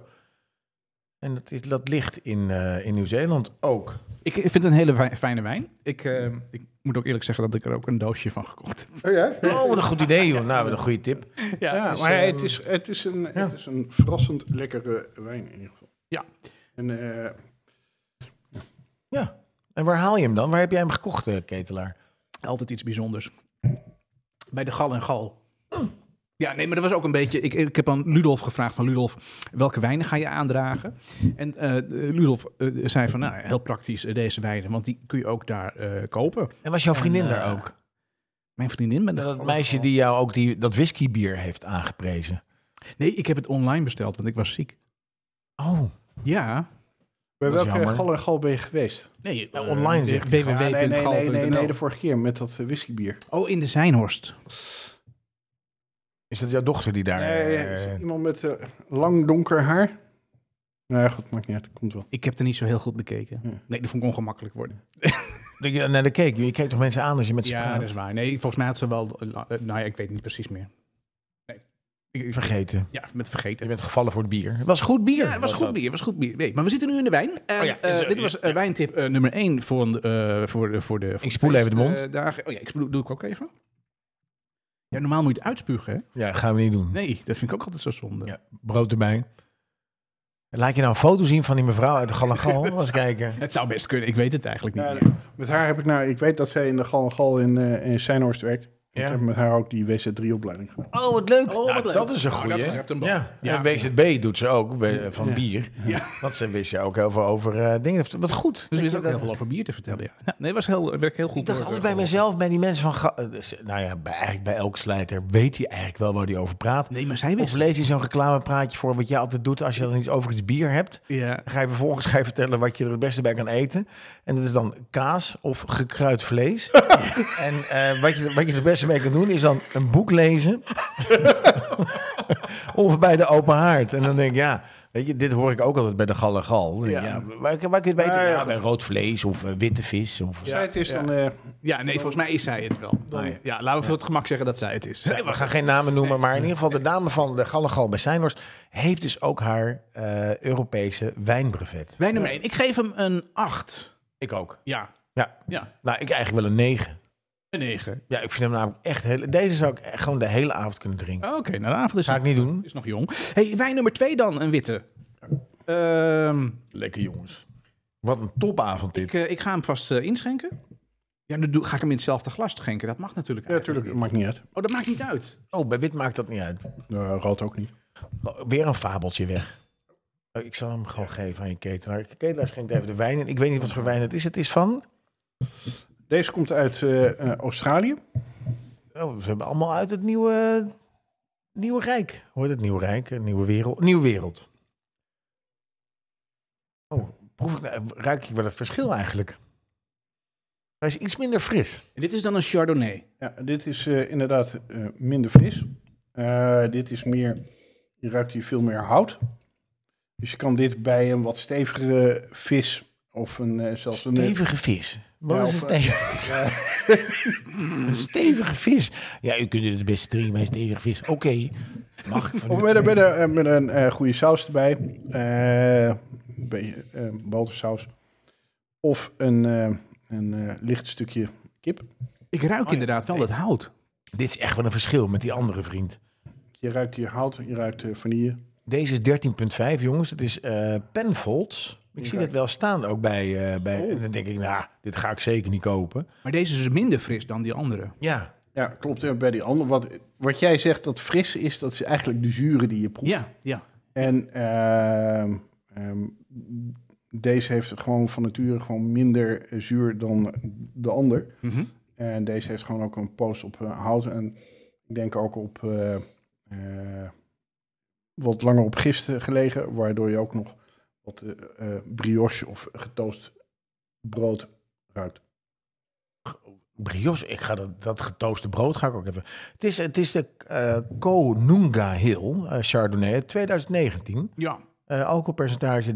En dat, is, dat ligt in, eh, in Nieuw-Zeeland ook. Ik, ik vind het een hele wij- fijne wijn. Ik, eh, ik moet ook eerlijk zeggen dat ik er ook een doosje van gekocht heb. Oh ja? Oh, wat een goed idee, joh. Nou, wat een goede tip. Ja, dus, maar ehm, het, is, het, is een, ja. het is een verrassend lekkere wijn in ieder geval. Ja. En eh, Ja. En waar haal je hem dan? Waar heb jij hem gekocht, eh, ketelaar? Altijd iets bijzonders. Bij de Gal en Gal. Ja, nee, maar dat was ook een beetje... Ik, ik heb aan Ludolf gevraagd van Ludolf, welke wijnen ga je aandragen? En eh Ludolf eh, zei van, nou, heel praktisch eh, deze wijnen, want die kun je ook daar eh, kopen. En was jouw vriendin En, daar eh, ook? Mijn vriendin met Dat meisje die jou ook die, dat whiskybier heeft aangeprezen. Nee, ik heb het online besteld, want ik was ziek. Oh. Ja. bij welke jammer. gal en gal ben je geweest? Nee, Nou, eh, online hij www. gewoon. Ah, nee, nee, nee, nee, de vorige keer met dat eh, whiskybier. Oh, in de Zijnhorst. Is dat jouw dochter die daar... Nee, eh, is iemand met eh, lang donker haar. Nee, goed, maakt niet uit, komt wel. Ik heb er niet zo heel goed bekeken. Ja. Nee, dat vond ik ongemakkelijk worden. dat je naar de keek. Je kijkt toch mensen aan als je met ze Ja, praat? dat is waar. Nee, volgens mij had ze wel... eh, Nou ja, ik weet het niet precies meer. Nee. Ik, ik- Vergeten. Ja, met vergeten. Je bent gevallen voor het bier. Het was goed bier. Ja, het was goed dat. bier, het was goed bier. Nee, maar we zitten nu in de wijn. En, Oh ja, eh, dit was eh, wijntip eh, nummer 1 voor, de, eh, voor de voor de. Voor Ik spoel even de mond. Oh ja, ik spoel, doe ik ook even. Ja, normaal moet je het uitspugen, hè? Ja, gaan we niet doen. Nee, dat vind ik ook altijd zo zonde. Ja, brood erbij. Laat je nou een foto zien van die mevrouw uit de Galangal? Eens kijken. Het zou best kunnen, ik weet het eigenlijk niet Ja, meer. Met haar heb ik nou, ik weet dat zij in de gal en gal in, eh in Seinhorst werkt. Ja. Ik heb met haar ook die WC3-opleiding gedaan. Oh, wat leuk. Oh, wat Nou, leuk. Dat is een Nou, dat wel. ja. Ja. En WZB doet ze ook van Ja. bier. Ja. Want ze wist je ook heel veel over eh, dingen. Wat goed. Dus Dat wist ook dat- heel veel over bier te vertellen, ja. ja nee, was heel, werd heel goed. Ik dacht altijd bij mezelf, bij die mensen van... Ga- eh, dus, Nou ja, bij, eigenlijk bij elke slijter weet hij eigenlijk wel waar hij over praat. Nee, maar zij Of wist. lees je zo'n reclamepraatje voor wat je altijd doet als je dan iets over iets bier hebt. Ja. Dan ga je vervolgens ga je vertellen wat je er het beste bij kan eten. En dat is dan kaas of gekruid vlees. en eh, wat, je, wat je het beste mee kan doen is dan een boek lezen. of bij de open haard. En dan denk ik, ja, weet je, dit hoor ik ook altijd bij de gal en gal. Ja. Ja. waar, waar kun je het beter? Ja, ja, Ja, bij rood vlees of eh, witte vis. Of, Zij het is ja. dan... eh, Ja, nee, volgens mij is zij het wel. Ah, ja. Ja, laten we voor het gemak zeggen dat zij het is. Ja, we gaan geen namen noemen, maar in ieder geval de dame van de Gallegal bij Seinhorst heeft dus ook haar eh, Europese wijnbrevet. Wij nummer 1. Ik geef hem een 8. Ik ook. Ja. Ja. Ja, Nou, ik eigenlijk wel een 9. Een 9. Ja, ik vind hem namelijk echt heel... Deze zou ik echt gewoon de hele avond kunnen drinken. Oké, nou de avond is, Ga ik niet doen. is nog jong. hey, wijn nummer 2 dan, een witte. Ehm, Lekker jongens. Wat een topavond dit. ik, eh, ik ga hem vast eh, inschenken. Ja, dan doe, ga ik hem in hetzelfde glas schenken. Dat mag natuurlijk ja, natuurlijk, maakt niet uit. niet. Oh, dat maakt niet uit. Oh, bij wit maakt dat niet uit. Uh, rood ook niet. Oh, Weer een fabeltje weg. Oh, Ik zal hem gewoon geven aan je ketelaar. De ketelaar schenkt even de wijn in. Ik weet niet wat voor wijn het is. Het is van... Deze komt uit eh, eh, Australië. Oh, ze hebben allemaal uit het nieuwe, nieuwe Rijk. Hoort het Nieuwe Rijk? Een nieuwe wereld? Nieuwe wereld. Oh, proef ik, nou- ruik ik wel het verschil eigenlijk? Hij is iets minder fris. En dit is dan een Chardonnay. Ja, dit is eh, inderdaad eh, minder fris. Eh, dit is meer, je ruikt hier veel meer hout. Dus je kan dit bij een wat stevigere vis of een, eh, zelfs een... Stevige vis. Wat Ja, is een of, eh, een stevige vis? Ja, u kunt het beste drinken bij een stevige vis. Oké. Mag ik van Of u met, een- met een, met een eh, goede saus erbij. Eh, een beetje eh botersaus. Of een, eh, een eh, licht stukje kip. Ik ruik ja. inderdaad wel dat hout. Dit is echt wel een verschil met die andere vriend. Je ruikt hier hout, je ruikt eh, vanille. Deze is 13,5 jongens. Het is eh Penfolds. Ik zie dat wel staan ook bij... eh, bij Oh. En dan denk ik, nou, dit ga ik zeker niet kopen. Maar deze is dus minder fris dan die andere. Ja, Ja, klopt. En bij die andere, wat, wat jij zegt dat fris is, dat is eigenlijk de zure die je proeft. Ja, ja. En ehm, ehm, deze heeft gewoon van nature gewoon minder zuur dan de ander. Mhm. En deze heeft gewoon ook een post op eh, hout. En ik denk ook op eh, eh, wat langer op gist gelegen, waardoor je ook nog wat eh, eh, brioche of getoost brood ruikt. brioche. Ik ga dat, dat getooste brood ga ik ook even... Het is, het is de eh Konunga Hill Chardonnay 2019. Ja. Eh, alcoholpercentage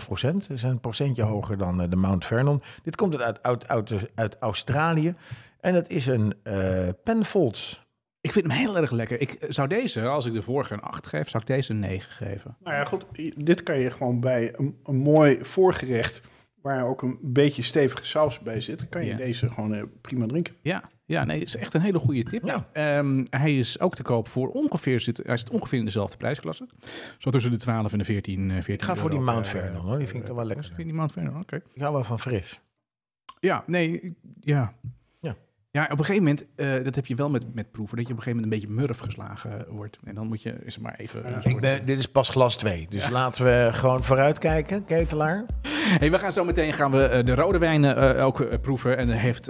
13,5 procent. Dat is een procentje hoger dan de Mount Vernon. Dit komt uit, uit, uit, uit Australië. En het is een eh Penfolds. Ik vind hem heel erg lekker. Ik eh, zou deze, als ik de vorige een 8 geef, zou ik deze een 9 geven. Nou ja, goed. Dit kan je gewoon bij een, een mooi voorgerecht, waar ook een beetje stevige saus bij zit, kan je Ja. deze gewoon eh, prima drinken. Ja, ja nee, is echt een hele goede tip. Ja. Ehm, hij is ook te koop voor ongeveer, zit, hij zit ongeveer in dezelfde prijsklasse. Zo tussen de 12 en de 14, eh 14 Ik ga voor die Mount Vernon, hoor. Die vind ik wel lekker. Vind die Mount Vernon, oké. Ik hou wel van fris. Ja, nee, ja. Ja. Op een gegeven moment, eh, dat heb je wel met, met proeven, dat je op een gegeven moment een beetje murf geslagen wordt. En dan moet je, is het maar even... Ik ben, dit is pas glas 2. Dus laten we gewoon vooruitkijken, ketelaar. Hey, we gaan zo meteen gaan we eh, de rode wijnen eh, ook proeven. En dan heeft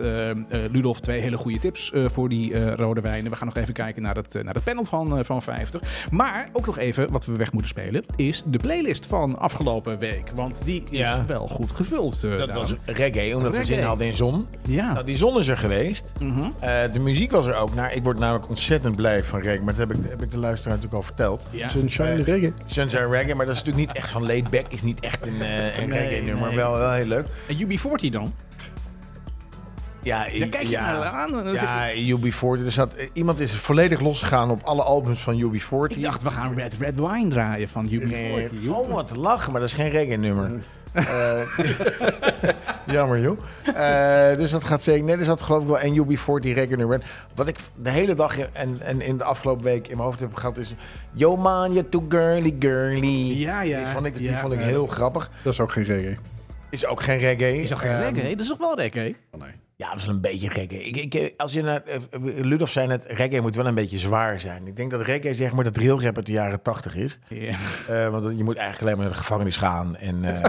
Ludolf twee hele goede tips eh, voor die eh, rode wijnen. We gaan nog even kijken naar het, eh, naar het panel van, eh, van 50. Maar ook nog even wat we weg moeten spelen is de playlist van afgelopen week. Want die is Ja. wel goed gevuld. eh, Dat was reggae, omdat we zin hadden in zon. Ja. Nou, die zon is er geweest. Eh, de muziek was er ook naar. Ik word namelijk ontzettend blij van reggae. Maar dat heb ik, heb ik de luisteraar natuurlijk al verteld. ja. Sunshine Eh, reggae. Sunshine Reggae, maar dat is natuurlijk niet echt van laid back. Is niet echt een, eh, een Nee, reggae nummer. nee. Wel, wel heel leuk. En UB40 dan? Ja, Daar kijk je naar aan. en dan zeg je- Ja, UB40. Er zat, eh, iemand is volledig losgegaan op alle albums van UB40. ik dacht, we gaan Red Red Wine draaien van UB40. Eh, oh, wat te lachen, maar dat is geen reggae nummer. Eh, jammer joh. Eh, dus dat gaat zeker. Nee, er zat geloof ik wel een UB40 reggae nummer. Wat ik de hele dag en, en in de afgelopen week in mijn hoofd heb gehad is... Yo man, you're too girly, girly. Ja, ja, Die vond ik, die ja. vond ik heel grappig. Dat is ook geen reggae. Is ook geen reggae. Is dat geen Ehm, reggae? Dat is toch wel reggae? Oh, nee. Ja, dat is wel een beetje reggae. Ik, ik, als je naar, eh, Ludolf zei net, reggae moet wel een beetje zwaar zijn. Ik denk dat reggae zeg maar de drillrap uit de jaren tachtig is. Eh, want je moet eigenlijk alleen maar naar de gevangenis gaan en, eh,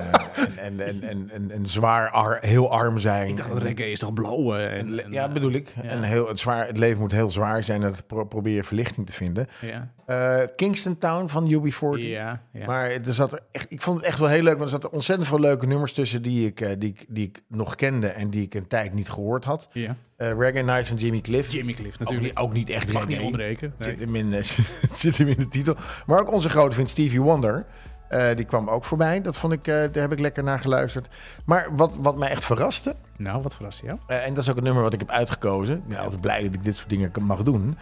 en, en, en, en, en zwaar ar- heel arm zijn. Ik dacht dat reggae is toch blauw? eh, En, ja, eh, bedoel ik. ja. En heel, het, zwaar, het leven moet heel zwaar zijn dat pro- probeer je verlichting te vinden. Ja, Eh, Kingston Town van UB40. ja, ja. Maar er zat er echt, ik vond het echt wel heel leuk, want er zaten ontzettend veel leuke nummers tussen die ik, eh, die, ik, die ik nog kende en die ik een tijd niet gehoord had. ja. Eh Reggae Nights van Jimmy Cliff. Jimmy Cliff Ook natuurlijk. niet, ook niet echt Mag niet ontbreken. Nee. zit, hem in, het zit hem in de titel. Maar ook onze grote vriend Stevie Wonder. Die kwam ook voorbij. Dat vond ik, daar heb ik lekker naar geluisterd. Maar wat, wat mij echt verraste, Nou, wat verrast jou? en dat is ook het nummer wat ik heb uitgekozen. Ik ben altijd blij dat ik dit soort dingen mag doen.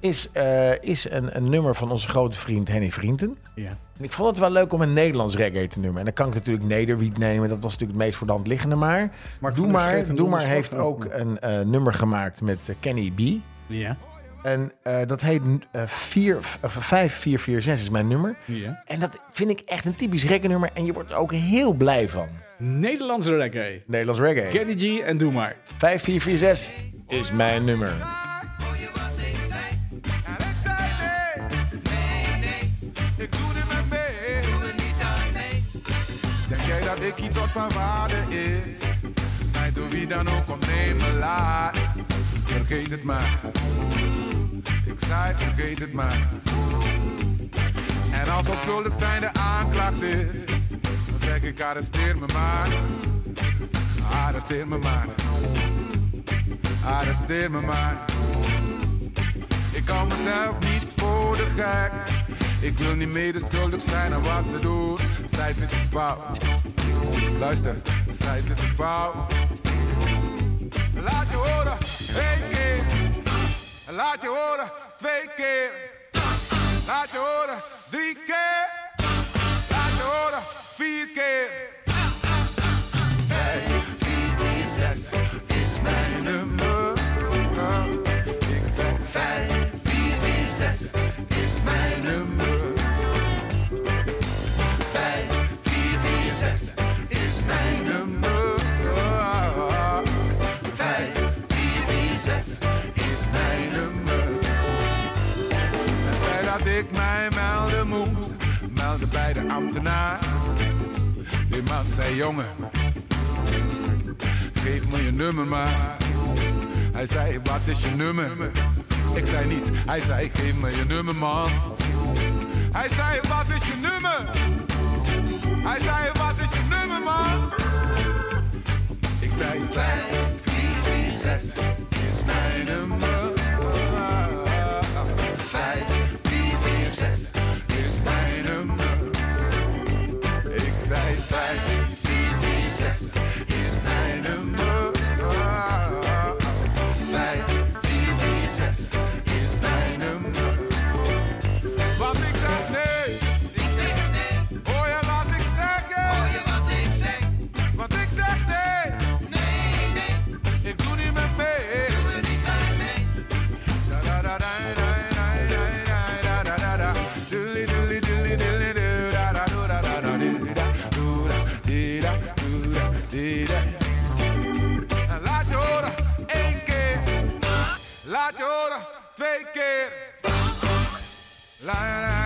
Is, eh, is een, een nummer van onze grote vriend Henny Vrienden. Ja. En ik vond het wel leuk om een Nederlands reggae te nummer. En dan kan ik natuurlijk Nederwiet nemen. Dat was natuurlijk het meest voor de hand liggende. Maar Mark Doe maar, Doe maar heeft ook een eh, nummer gemaakt met eh, Kenny B. Ja. En eh, dat heet eh 4, of 5446 is mijn nummer. ja. En dat vind ik echt een typisch reggae nummer. En je wordt er ook heel blij van. Nederlandse reggae. Nederlands reggae. Kenny G en Doe Maar. 5446 is mijn nummer. Dat ik iets wat van waarde is? Mij door wie dan ook op nemen laat. Vergeet het maar. Ik zei vergeet het maar. En als al schuldig zijn de aanklacht is, dan zeg ik arresteer me maar. Arresteer me maar. Arresteer me maar. Ik kan mezelf niet voor de gek. Ik wil niet medeschuldig zijn aan wat ze doen. Zij zitten fout. Luister, zij zitten fout. Laat je horen, één keer. Laat je horen, twee keer. Laat je horen, drie keer. Laat je horen, vier keer. Vijf, vier, vier, zes is mijn nummer. Ik zeg vijf, vier, vier, zes is mijn nummer. Vijf, vier, vier, zes is mijn nummer. En zei dat ik mij melden moest, meldde bij de ambtenaar. Die man zei jongen, geef me je nummer maar. Hij zei, wat is je nummer? Ik zei niet, hij zei, geef me je nummer man. Hij zei, wat is je nummer? Hij zei, wat is je nummer man? Ik zei, 5, 4, 4, 6 is is mijn nummer. Ah, vijf, vier, vier, zes is mijn nummer. Ik zei vijf, vier, vier, zes is mijn nummer. Twee keer. La la la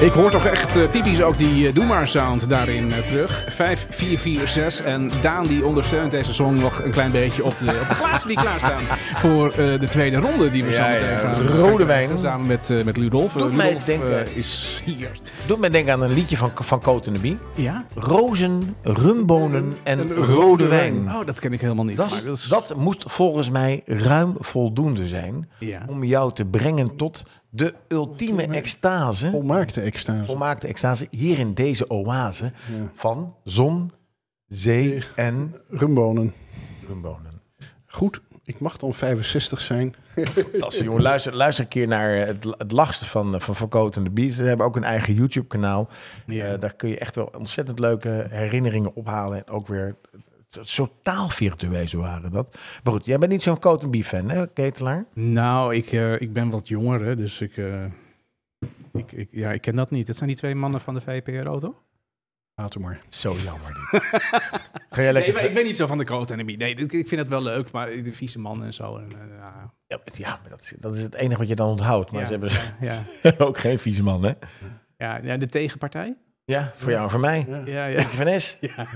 Ik hoor toch echt eh, typisch ook die eh, Doe Maar sound daarin eh, terug. 5, 4, 4, 6. En Daan die ondersteunt deze song nog een klein beetje op de, op de glazen die klaarstaan. Voor eh, de tweede ronde die we Ja, zo meteen ja, gaan rode wijn. Samen met, eh met Ludolf. Doet Eh, mij Ludolf, denken- is hier. Doet denken aan een liedje van, van Cote de Bie. Ja? Rozen, rumbonen en rode wijn. Oh, dat ken ik helemaal niet. Dat, dat is- dat moest volgens mij ruim voldoende zijn Ja. om jou te brengen tot de ultieme extase, Volmaakte extase. volmaakte extase, hier in deze oase van zon, zee en Rumbonen. rumbonen. Goed, ik mag dan 65 zijn. Fantastisch, jongen. Luister, luister een keer naar het, het lachste van, van Verkoot en de Beats. Ze hebben ook een eigen YouTube-kanaal. Ja. Eh, daar kun je echt wel ontzettend leuke herinneringen ophalen. En ook weer t- zo taalvirtueus waren dat. Maar goed, jij bent niet zo'n Coat en fan, hè, Ketelaar? Nou, ik, eh, ik ben wat jonger, hè, dus ik, eh, ik, ik, ja, ik ken dat niet. Dat zijn die twee mannen van de VPRO, toch? Maar. Zo jammer dit. Ga jij lekker... Nee, ik ben niet zo van de Bie. Nee, ik vind het wel leuk, maar de vieze man en zo. En, eh, ja, Ja, maar- ja, maar dat is, dat is het enige wat je dan onthoudt. Maar ja, ze hebben ja, ja. ook geen vieze man, hè? Ja, ja, de tegenpartij? Ja, voor jou en voor mij. Ja. Ja, ja. Denk je van is? ja.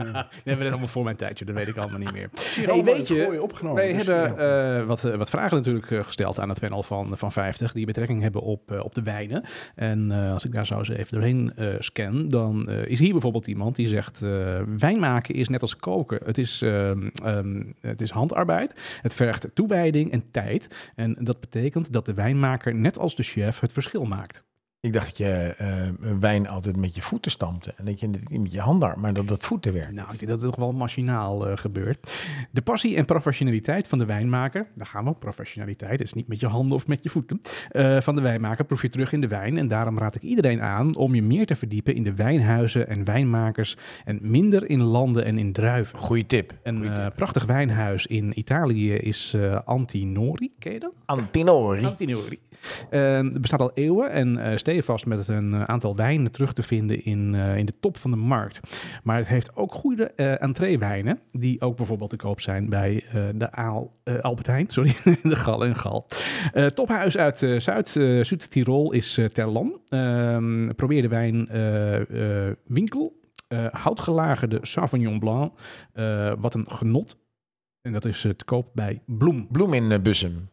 Nee, dat is allemaal voor mijn tijdje, dat weet ik allemaal niet meer. Hey, weet je, opgenomen. Wij dus, hebben eh, wat, eh, wat vragen natuurlijk eh, gesteld aan het panel van, van 50 die betrekking hebben op, op de wijnen. En eh, als ik daar zo eens even doorheen eh, scan, dan eh, is hier bijvoorbeeld iemand die zegt: eh, wijn maken is net als koken. Het is, ehm, ehm, het is handarbeid, het vergt toewijding en tijd. En dat betekent dat de wijnmaker, net als de chef, het verschil maakt. Ik dacht dat je eh, wijn altijd met je voeten stampte. En dat je met je handen, maar dat dat voetenwerk Nou, ik denk dat het toch wel machinaal eh, gebeurt. De passie en professionaliteit van de wijnmaker, daar gaan we, professionaliteit, is niet met je handen of met je voeten, eh, van de wijnmaker proef je terug in de wijn. En daarom raad ik iedereen aan om je meer te verdiepen in de wijnhuizen en wijnmakers en minder in landen en in druiven. Goeie tip. Een Goeie eh, tip. prachtig wijnhuis in Italië is eh, Antinori, ken je dat? Antinori. Antinori. Eh, bestaat al eeuwen en eh stevast met een eh, aantal wijnen terug te vinden in, eh, in de top van de markt. Maar het heeft ook goede eh entreewijnen, die ook bijvoorbeeld te koop zijn bij de Aal, Albert Heijn, sorry, de Gal en Gal. Tophuis uit Zuid, Zuid-Tirol is uh, Terlan. Ehm, probeer de wijn winkel. Houtgelagerde Sauvignon Blanc. Wat een genot. En dat is te koop bij Bloem. Bloem in Bussum.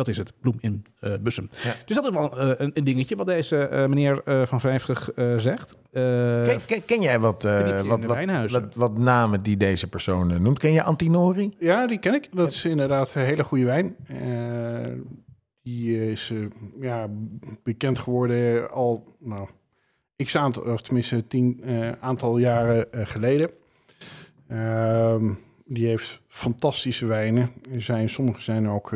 Dat is het, bloem in eh, Bussum. Ja. Dus dat is wel eh, een, een dingetje wat deze eh, meneer eh, van 50 eh, zegt. Eh, Ken, ken, ken jij wat, eh, wat, wat, wijnhuizen. wat, wat namen die deze persoon noemt? Ken je Antinori? Ja, die ken ik. Dat is inderdaad een hele goede wijn. Eh, die is ja, bekend geworden al, nou, x aantal, of tenminste tien eh, aantal jaren geleden. Ehm, die heeft fantastische wijnen. Er zijn, sommige zijn ook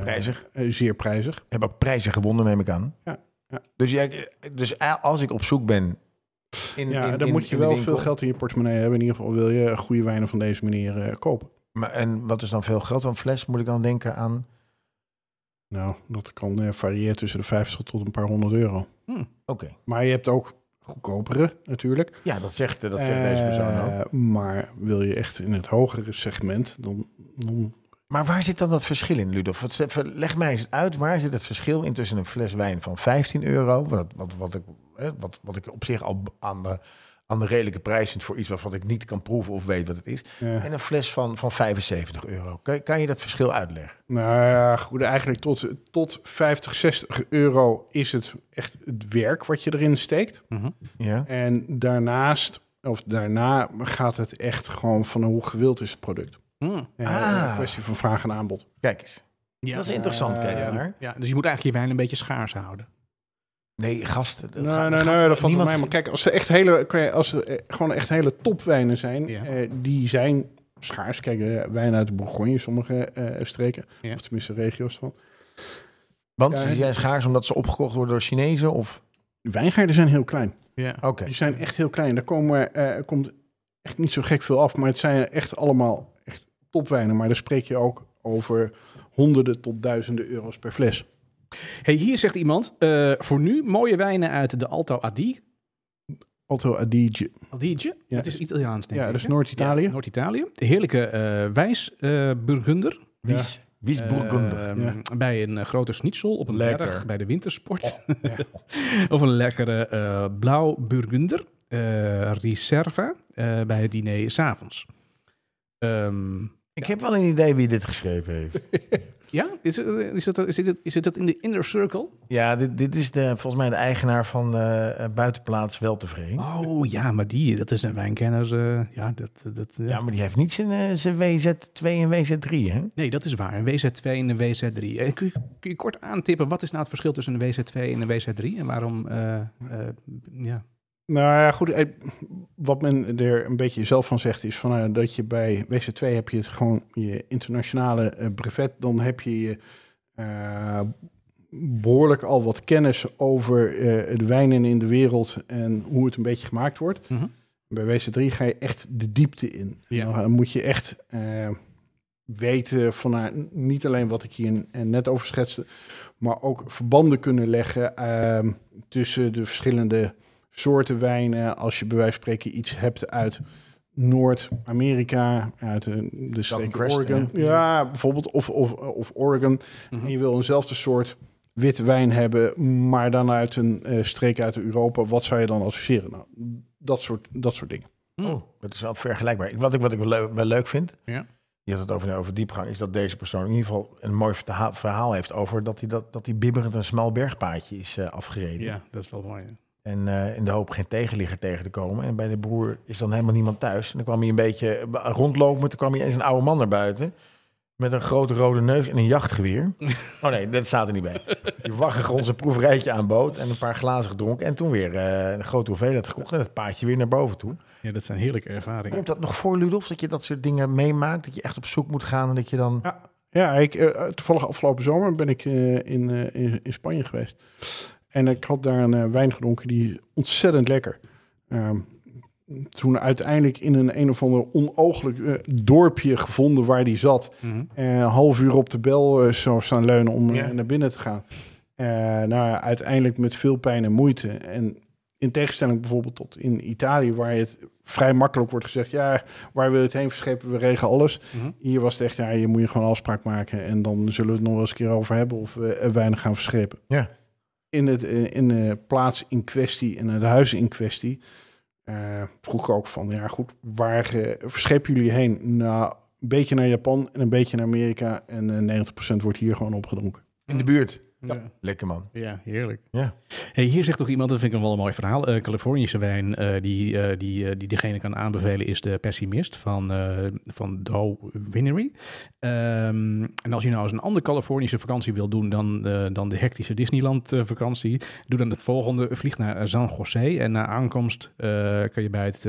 Prijzig. eh, zeer prijzig. Heb ook prijzen gewonnen, neem ik aan. Ja, ja. Dus, jij, dus als ik op zoek ben... In, ja, in, dan in- moet je wel veel geld in je portemonnee hebben. In ieder geval wil je goede wijnen van deze meneer eh, kopen. Maar, en wat is dan veel geld? Een fles moet ik dan denken aan... Nou, dat kan eh, variëren tussen de 50 tot een paar honderd euro. Oké. Maar je hebt ook goedkopere natuurlijk. Ja, dat zegt, dat zegt deze persoon ook. Eh, Maar wil je echt in het hogere segment, dan, dan Maar waar zit dan dat verschil in, Ludolf? Wat- Leg mij eens uit, waar zit het verschil in tussen een fles wijn van 15 euro, wat, wat, wat, ik, hè, wat, wat ik op zich al aan de, aan de redelijke prijs vind voor iets waarvan ik niet kan proeven of weet wat het is, en een fles van, van 75 euro. Kan, kan je dat verschil uitleggen? nou ja, goed, eigenlijk tot, tot 50, 60 euro is het echt het werk wat je erin steekt. mhm. Ja. En daarnaast, of daarna gaat het echt gewoon van hoe gewild is het product. Mm. Ah. Een kwestie van vraag en aanbod. Kijk eens. Ja. Dat is interessant, Eh, kijk ja. maar. Ja, dus je moet eigenlijk je wijn een beetje schaars houden. Nee, gasten. dat Nee, gaat- nee, nee, gaat dat valt niemand- mij. Maar kijk, als ze echt hele, kan je, als ze eh, gewoon echt hele topwijnen zijn, Ja. eh, die zijn schaars. Kijk, wijn uit de Bourgogne, sommige eh, streken, Ja. of tenminste regio's van. Want Ja, die zijn schaars omdat ze opgekocht worden door Chinezen of... De wijngaarden zijn heel klein. Ja. Oké. Die zijn echt heel klein. Daar komen, komt echt niet zo gek veel af, maar het zijn echt allemaal topwijnen. Maar daar spreek je ook over honderden tot duizenden euro's per fles. Hey, hier zegt iemand, eh, voor nu mooie wijnen uit de Alto Adige. Alto Adige. Adige? Ja, dat is Italiaans, denk ja, ik. dat is? Noord-Italië. Ja, Noord-Italië. De heerlijke eh wijs eh, Burgunder. Wies, Wies Bourgogne. Ehm, Ja. Bij een eh, grote schnitzel op een Lekker. berg bij de wintersport. Ja. of een lekkere eh, blauw Burgunder. eh Reserva eh, bij het diner s'avonds. Ehm Ik heb wel een idee wie dit geschreven heeft. ja, is het, is, het, is, het, is het in de inner circle? Ja, dit, dit is de, volgens mij de eigenaar van eh, Buitenplaats Weltevreden. Oh ja, maar die, dat is een wijnkenner. eh, ja, dat, dat, Ja, maar die heeft niet zijn, eh, zijn WZ2 en WZ3, hè? Nee, dat is waar. Een WZ2 en een WZ3. Eh, Kun je, kun je kort aantippen, wat is nou het verschil tussen een WZ2 en een WZ3? En waarom, eh, eh, ja... Nou ja, goed. eh, Wat men er een beetje zelf van zegt is van, eh, dat je bij WC2 heb je het gewoon je internationale eh, brevet. Dan heb je je eh, behoorlijk al wat kennis over de wijnen in de wereld en hoe het een beetje gemaakt wordt. Mhm. Bij WC3 ga je echt de diepte in. Ja. Dan moet je echt weten van nou, niet alleen wat ik hier net over schetste, maar ook verbanden kunnen leggen ehm, tussen de verschillende soorten wijnen. Als je bij wijze van spreken iets hebt uit Noord-Amerika, uit de, de streek Oregon. hè? Ja, bijvoorbeeld, of, of, of Oregon. Mhm. En je wil eenzelfde soort witte wijn hebben, maar dan uit een eh, streek uit Europa. Wat zou je dan adviseren? Nou, dat soort, dat soort dingen. Hm. Oh, dat is wel vergelijkbaar. Ik- Wat ik, wat ik wel, leuk, wel leuk vind, Ja. je had het over, over diepgang, is dat deze persoon in ieder geval een mooi verha- verhaal heeft over dat hij, dat, dat hij bibberend een smal bergpaadje is eh, afgereden. Ja, dat is wel mooi. En eh, in de hoop geen tegenligger tegen te komen. En bij de broer is dan helemaal niemand thuis. En dan kwam hij een beetje eh, rondlopen. Toen kwam hij eens een oude man naar buiten. Met een grote rode neus en een jachtgeweer. Oh nee, dat staat er niet bij. Die waggig ons een proeverijtje aanbood. En een paar glazen gedronken. En toen weer eh, een grote hoeveelheid gekocht. En het paardje weer naar boven toe. Ja, dat zijn heerlijke ervaringen. Komt dat nog voor, Ludolf? Dat je dat soort dingen meemaakt? Dat je echt op zoek moet gaan en dat je dan... Ja, ja ik, toevallig afgelopen zomer ben ik eh, in, eh, in, in Spanje geweest. En ik had daar een eh, wijn gedronken die ontzettend lekker. Ehm, toen uiteindelijk in een een of ander onooglijk eh, dorpje gevonden waar die zat. Eh, een half uur op de bel eh, zo staan leunen om Ja. naar binnen te gaan. Nou, uiteindelijk met veel pijn en moeite. En in tegenstelling bijvoorbeeld tot in Italië, waar het vrij makkelijk wordt gezegd: ja, waar we het heen verschepen, we regelen alles. Mhm. Hier was het echt, ja, je moet je gewoon afspraak maken en dan zullen we het nog wel eens een keer over hebben of we weinig gaan verschepen. Ja. In, het, eh, in de plaats in kwestie en het huis in kwestie eh, vroeg ook van, ja goed, waar eh, verschepen jullie heen? Nou, een beetje naar Japan en een beetje naar Amerika en eh 90% wordt hier gewoon opgedronken. In de buurt. Ja. Lekker man. Ja, heerlijk. Ja. Hey, hier zegt toch iemand, dat vind ik een wel een mooi verhaal. eh Californische wijn eh, die, eh, die, die degene kan aanbevelen is de Pessimist van, van Doe Winery. Ehm, en als je nou eens een andere Californische vakantie wil doen dan, dan de hectische Disneyland vakantie, doe dan het volgende. Vlieg naar San Jose en na aankomst kun je, bij, het,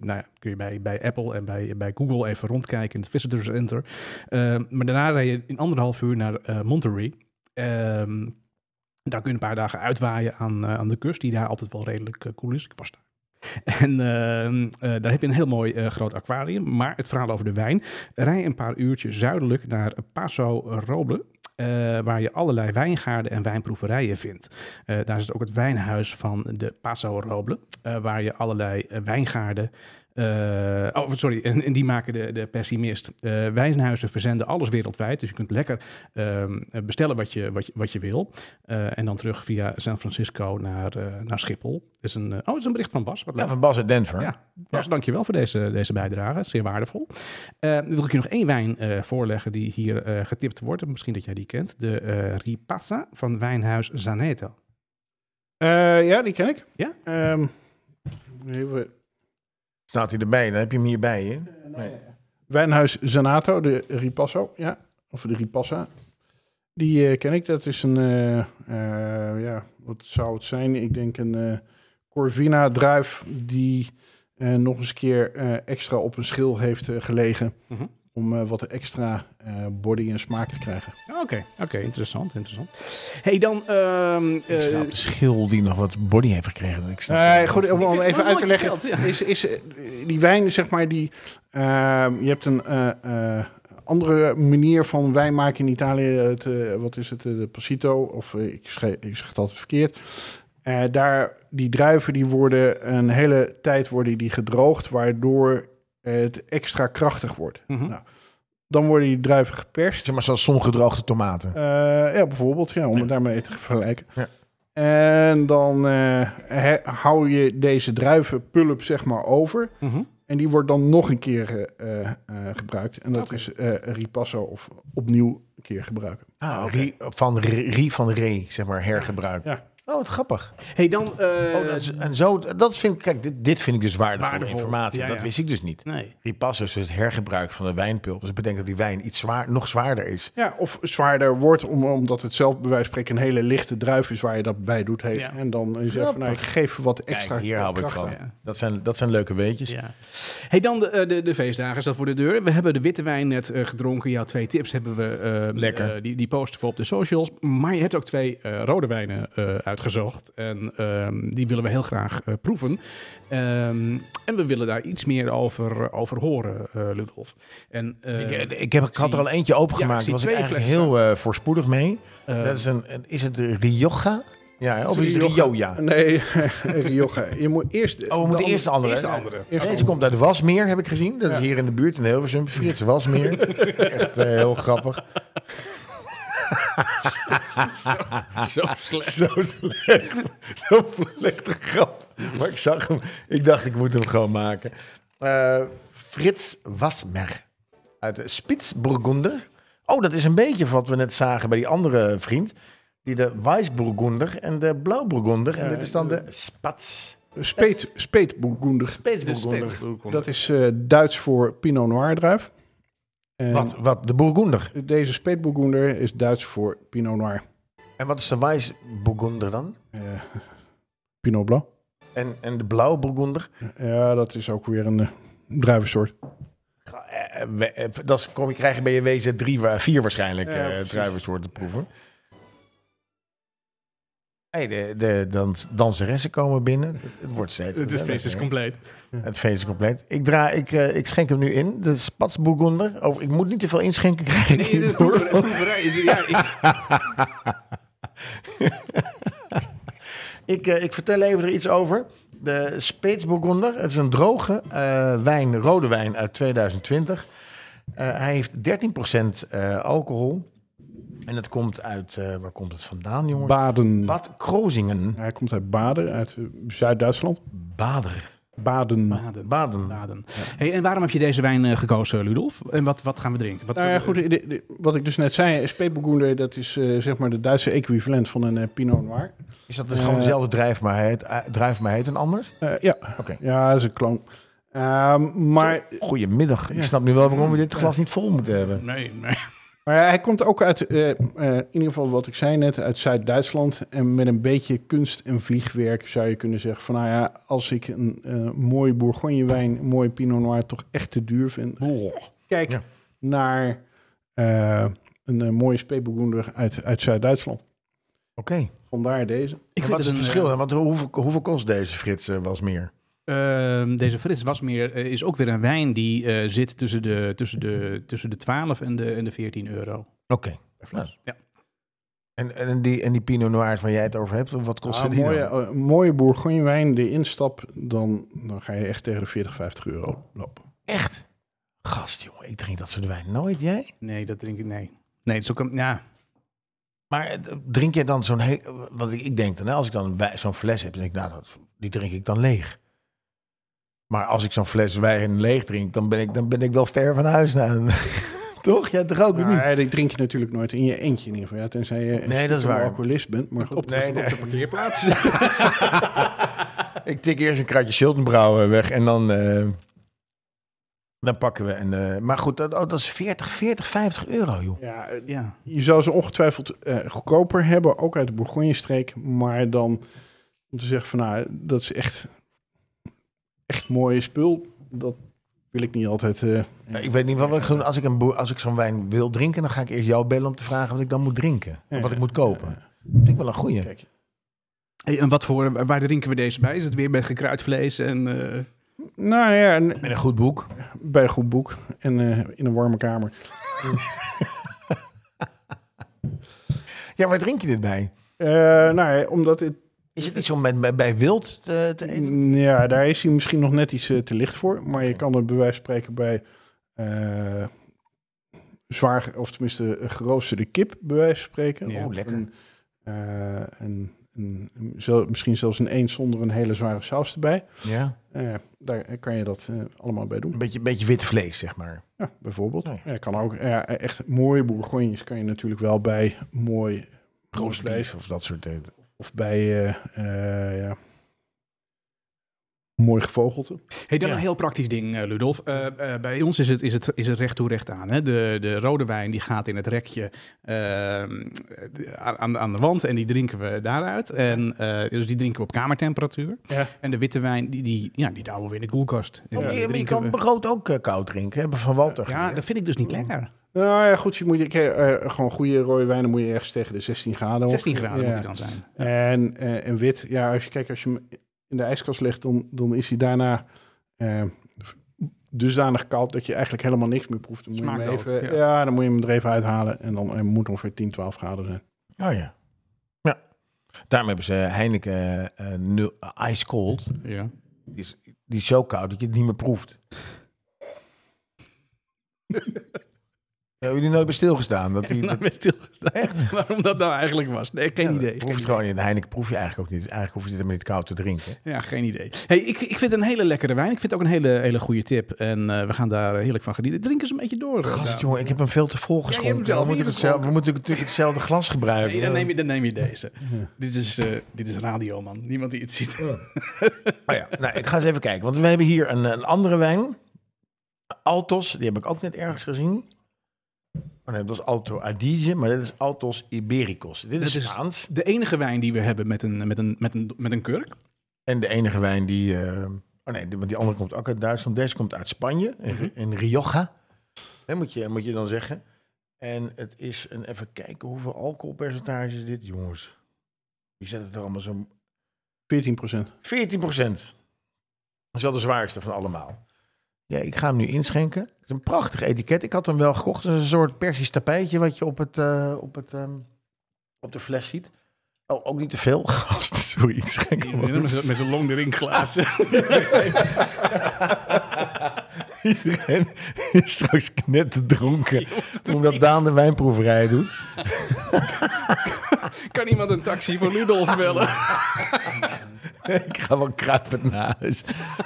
nou ja, kun je bij, bij Apple en bij, bij Google even rondkijken in het Visitor Center. Eh, maar daarna rij je in anderhalf uur naar Monterey. Ehm, daar kun je een paar dagen uitwaaien aan, eh, aan de kust, die daar altijd wel redelijk eh, cool is. Ik was daar. En ehm, eh, daar heb je een heel mooi groot aquarium. Maar het verhaal over de wijn. Rij een paar uurtjes zuidelijk naar Paso Roble. waar je allerlei wijngaarden en wijnproeverijen vindt. Daar is ook het wijnhuis van de Paso Roble. waar je allerlei wijngaarden. Eh, oh, sorry, en, en die maken de, de pessimist. Eh wijnhuizen verzenden alles wereldwijd. Dus je kunt lekker ehm, bestellen wat je, wat je, wat je wil. Eh, en dan terug via San Francisco naar, eh, naar Schiphol. Is een, eh, oh, het is een bericht van Bas. Wat Ja, leuk. van Bas uit Denver. Ja, Bas, dankjewel voor deze, deze bijdrage. Zeer waardevol. Eh, dan wil ik je nog één wijn eh, voorleggen die hier eh, getipt wordt. Misschien dat jij die kent. De eh Ripassa van wijnhuis Zaneto. Eh, ja, die ken ik. Ja? Ehm, even- Staat hij erbij? Dan heb je hem hierbij. Hè? Nee. Wijnhuis Zanato, de Ripasso, ja. Of de Ripassa. Die eh, ken ik. Dat is een, eh, eh, ja, wat zou het zijn? Ik denk een eh, Corvina druif die eh, nog eens een keer eh, extra op een schil heeft gelegen. Mhm. Om eh, wat extra eh, body en smaak te krijgen. Oké, oké, interessant, interessant. hey, dan... ehm, Ik snap eh, de schil die nog wat body heeft gekregen. Ik snap goed, om, om even uit te leggen. ja. Is, is, die wijn, zeg maar, die... ehm, je hebt een eh, eh, andere manier van wijn maken in Italië. Het, eh, wat is het? De Passito. Of ik, schreef, ik zeg het altijd verkeerd. Eh, daar, die druiven die worden een hele tijd worden die gedroogd, waardoor het extra krachtig wordt. mhm. Nou, Dan worden die druiven geperst. Zeg maar zoals zongedroogde tomaten. Eh, ja, bijvoorbeeld, ja, om het daarmee te vergelijken. Ja. En dan eh, he- hou je deze druivenpulp zeg maar over. Mhm. En die wordt dan nog een keer eh, eh, gebruikt. En dat is eh ripasso of opnieuw een keer gebruiken. Ah, Rie, van Rie van Ree, zeg maar, hergebruik. Ja. Oh, wat grappig. hey, dan... eh, Oh, dat is, en zo, dat vind ik, kijk, dit, dit vind ik dus waardevolle Waardevol. informatie. Ja, dat ja. wist ik dus niet. Nee. Ripasso is dus het hergebruik van de wijnpulp. Dus dat betekent dat die wijn iets zwaar, nog zwaarder is. Ja, of zwaarder wordt, om, omdat het zelf bij wijze van spreken een hele lichte druif is waar je dat bij doet. Hey, Ja. En dan is even, nou, ik geef wat extra Kijk, hier hou ik van. Dat zijn, dat zijn leuke weetjes. Ja. Hey, dan de, eh, de, de feestdagen staat voor de deur. We hebben de witte wijn net eh, gedronken. Jouw twee tips hebben we. eh, Lekker. die, die posten we op de socials. Maar je hebt ook twee eh, rode wijnen eh, uitgezocht. En ehm, die willen we heel graag eh, proeven. Ehm, en we willen daar iets meer over, over horen, eh Ludolf. En, eh, Ik, ik, heb, ik had er al eentje Ja, opengemaakt. ik Daar was ik eigenlijk heel eh, voorspoedig mee. dat is, een, een- is het de Rioja? Ja, of is het Rioja. Nee, Rioja. Je moet eerst... Oh, we moeten eerst de andere. eerst de andere. Eerst Deze de komt uit Wasmeer, heb ik gezien. Dat is Ja. hier in de buurt in Hilversum. Frits Wasmeer. Echt heel grappig. Zo slecht. Zo slecht. Zo slechte grap. Maar ik zag hem. Ik dacht, ik moet hem gewoon maken. Eh, Frits Wasmer. Uit de Spitsburgunder. Oh, dat is een beetje wat we net zagen bij die andere vriend. Die de Weissburgunder en de Blauwburgunder. En Ja, dit is dan de Spats. Speet, Speetbourgunder. Spitsburgunder. Dat is eh, Duits voor Pinot Noir druif. En Wat, wat, de Burgunder. Deze Speetbourgunder is Duits voor Pinot Noir. En wat is de Weissburgunder dan? Eh, Pinot Blanc. En, en de Blauwburgunder? Ja, dat is ook weer een eh, druivensoort. Eh, Dat kom je krijgen bij je WZ3, wa- 4 waarschijnlijk, Ja, druivensoorten proeven. Hey, de, de dans, danseressen komen binnen. Het, wordt steeds. Het is feest is compleet. Het feest is compleet. Ik, draai, ik, eh, ik schenk hem nu in. De Spatsburgunder. Oh, ik moet niet te veel inschenken krijgen. Nee, de proeverij- is... Ja, ik, Ik, eh, ik vertel even er iets over. De Speetsburgunder. Het is een droge eh, wijn, rode wijn uit 2020. Eh, hij heeft 13% eh, alcohol. En het komt uit, eh, waar komt het vandaan jongens? Baden. Bad Krozingen. Hij komt uit Baden, uit eh, Zuid-Duitsland. Bader. Baden. Baden. Baden. Baden. Hey, en waarom heb je deze wijn eh, gekozen, Ludolf? En wat, wat gaan we drinken? Wat, Nou ja, goed, de- de- wat ik dus net zei, Speetbourgunder, dat is eh, zeg maar de Duitse equivalent van een Pinot Noir. Is dat dus gewoon dezelfde druif, maar heet, druif, maar heet een anders? Eh, ja. Oké. ja, dat is een kloon. Ehm, maar, Goedemiddag. Ik Ja. snap nu wel waarom we dit glas niet vol moeten hebben. Nee, nee. Maar hij komt ook uit, eh, eh, in ieder geval wat ik zei net, uit Zuid-Duitsland. En met een beetje kunst en vliegwerk zou je kunnen zeggen van, nou ja, als ik een eh mooie Bourgogne-wijn, een mooie Pinot Noir toch echt te duur vind, kijk Ja. naar eh, een mooie Speetbourgunder uit, uit Zuid-Duitsland. Oké. Vandaar deze. Ik En wat is het een, verschil? Want hoeveel, hoeveel kost deze Frits was meer? Ehm, deze Frits Wasmeer eh, is ook weer een wijn die eh, zit tussen de, tussen, de, tussen de 12 en de, en de 14 euro. Oké. fles. Ja. En, en, die, en die Pinot Noirs waar jij het over hebt, wat kost Ah, die mooie, dan? eh, mooie Bourgogne wijn, de instap, dan, dan ga je echt tegen de 40, 50 euro lopen. Echt? Gast, jongen, ik drink dat soort wijn nooit. Jij? Nee, dat drink ik, nee. Nee, het is ook een, ja, Maar drink jij dan zo'n... he- Wat ik, ik denk dan, hè, als ik dan zo'n fles heb, dan denk ik, nou, dat, die drink ik dan leeg. Maar als ik zo'n fles wijn leeg drink, dan ben ik, dan ben ik wel ver van huis. Nou, toch? Jij toch ook of niet? Dat drink je natuurlijk nooit in je eentje in ieder geval. Ja, tenzij je Nee, dat is een waar. alcoholist bent. Maar goed, op, de, Nee, nee. op de parkeerplaats. Ik tik eerst een kratje Schultenbrouw weg en dan, eh, dan pakken we een... eh, maar goed, dat, oh, dat is 40, 40, 50 euro, joh. ja, eh, ja. je zou ze ongetwijfeld eh, goedkoper hebben, ook uit de Bourgogne-streek. Maar dan om te zeggen van nou, dat is echt, echt mooie spul. Dat wil ik niet altijd. eh, Ja, ik weet niet wat ik ga doen. Als ik, een boer, als ik zo'n wijn wil drinken, dan ga ik eerst jou bellen om te vragen wat ik dan moet drinken. Of wat ik moet kopen. Vind ik wel een goeie. Kijk, Hey, en wat voor, waar drinken we deze bij? Is het weer bij gekruid vlees en... eh, nou ja, en Met een goed boek. bij een goed boek en eh, in een warme kamer. Ja, waar drink je dit bij? Eh, nou ja, omdat het, Is het iets om bij, bij wild te, te eten? ja, daar is hij misschien nog net iets eh, te licht voor. Maar je kan het bij wijze van spreken bij eh, zwaar, of tenminste eh, geroosterde kip, bij wijze van spreken. Ja. Oh, lekker. Een, een, een, zel- misschien zelfs een eend zonder een hele zware saus erbij. Ja. Daar kan je dat allemaal bij doen. Een beetje, beetje wit vlees, zeg maar. Ja, bijvoorbeeld. Nee. Ja, kan ook. Ja, echt mooie bourgognes kan je natuurlijk wel bij mooi Roast vlees beef of dat soort dingen. Of bij eh, eh, ja, mooi gevogelte. Hey, dan Ja. een heel praktisch ding, eh, Ludolf. Eh, eh, bij ons is het, is het, is het recht toe recht aan. Hè? De, de rode wijn die gaat in het rekje ehm, aan, aan, aan de wand en die drinken we daaruit. En, eh, dus die drinken we op kamertemperatuur. Ja. En de witte wijn, die, die, ja, die houden we in de koelkast. Oh, je, kan we- brood ook koud drinken. Hebben van Walter Ja, dat vind ik dus niet lekker. Nou ja, goed, je moet je eh, gewoon goede rode wijnen moet je ergens tegen de 16 graden. op. 16 graden Ja. moet die dan zijn. En, eh, en wit, ja, als je kijkt, als je hem in de ijskast legt, dan, dan is hij daarna eh, dusdanig koud dat je eigenlijk helemaal niks meer proeft. Dan moet je hem even, ja. ja. dan moet je hem er even uithalen en dan moet ongeveer 10, 12 graden zijn. Oh ja. Ja. Daarom hebben ze Heineken eh, nul- Ice Cold. Ja. Die is, die is zo koud dat je het niet meer proeft. Hebben jullie nooit bij stilgestaan? Dat die, Nou, dat, stilgestaan. Waarom dat nou eigenlijk was? Nee, geen idee. proef het gewoon in. De Heineken proef je eigenlijk ook niet. Eigenlijk hoef je het helemaal niet koud te drinken. Ja, geen idee. Hey, ik, ik vind het een hele lekkere wijn. Ik vind het ook een hele, hele goede tip. En eh, we gaan daar eh, heerlijk van genieten. Drink eens een beetje door. Gast, Daan. jongen, ik heb hem veel te vol geschonken. we, moeten hetzelfde, we moeten natuurlijk hetzelfde glas gebruiken. Nee, dan neem je, dan neem je deze. Dit, is, eh, dit is radio, man. Niemand die het ziet. Oh ja, nou, ik ga eens even kijken. Want we hebben hier een, een andere wijn. Altos, die heb ik ook net ergens gezien. Oh nee, dat was Alto Adige, maar dit is Altos Ibericus. Dit is Dat is-. De enige wijn die we hebben met een, met een, met een, met een kurk. En de enige wijn die... eh, oh nee, want die andere komt ook uit Duitsland. Deze komt uit Spanje, in, Mhm. in Rioja. Hè, moet, je, moet je dan zeggen. En het is een... Even kijken, hoeveel alcoholpercentage is dit, jongens? Die zet het er allemaal zo 14 procent. 14 procent. Dat is wel de zwaarste van allemaal. Ja, ik ga hem nu inschenken. Het is een prachtig etiket. Ik had hem wel gekocht. Het is een soort persisch tapijtje wat je op, het, eh, op, het, ehm, op de fles ziet. Oh, ook niet te veel. Gast, sorry, ik schenk hem maar. Met zijn long drinkglazen. Iedereen is straks knetterdronken. Omdat Daan de wijnproeverij doet. kan iemand een taxi voor Ludolf bellen? ik ga wel kruipend naar huis.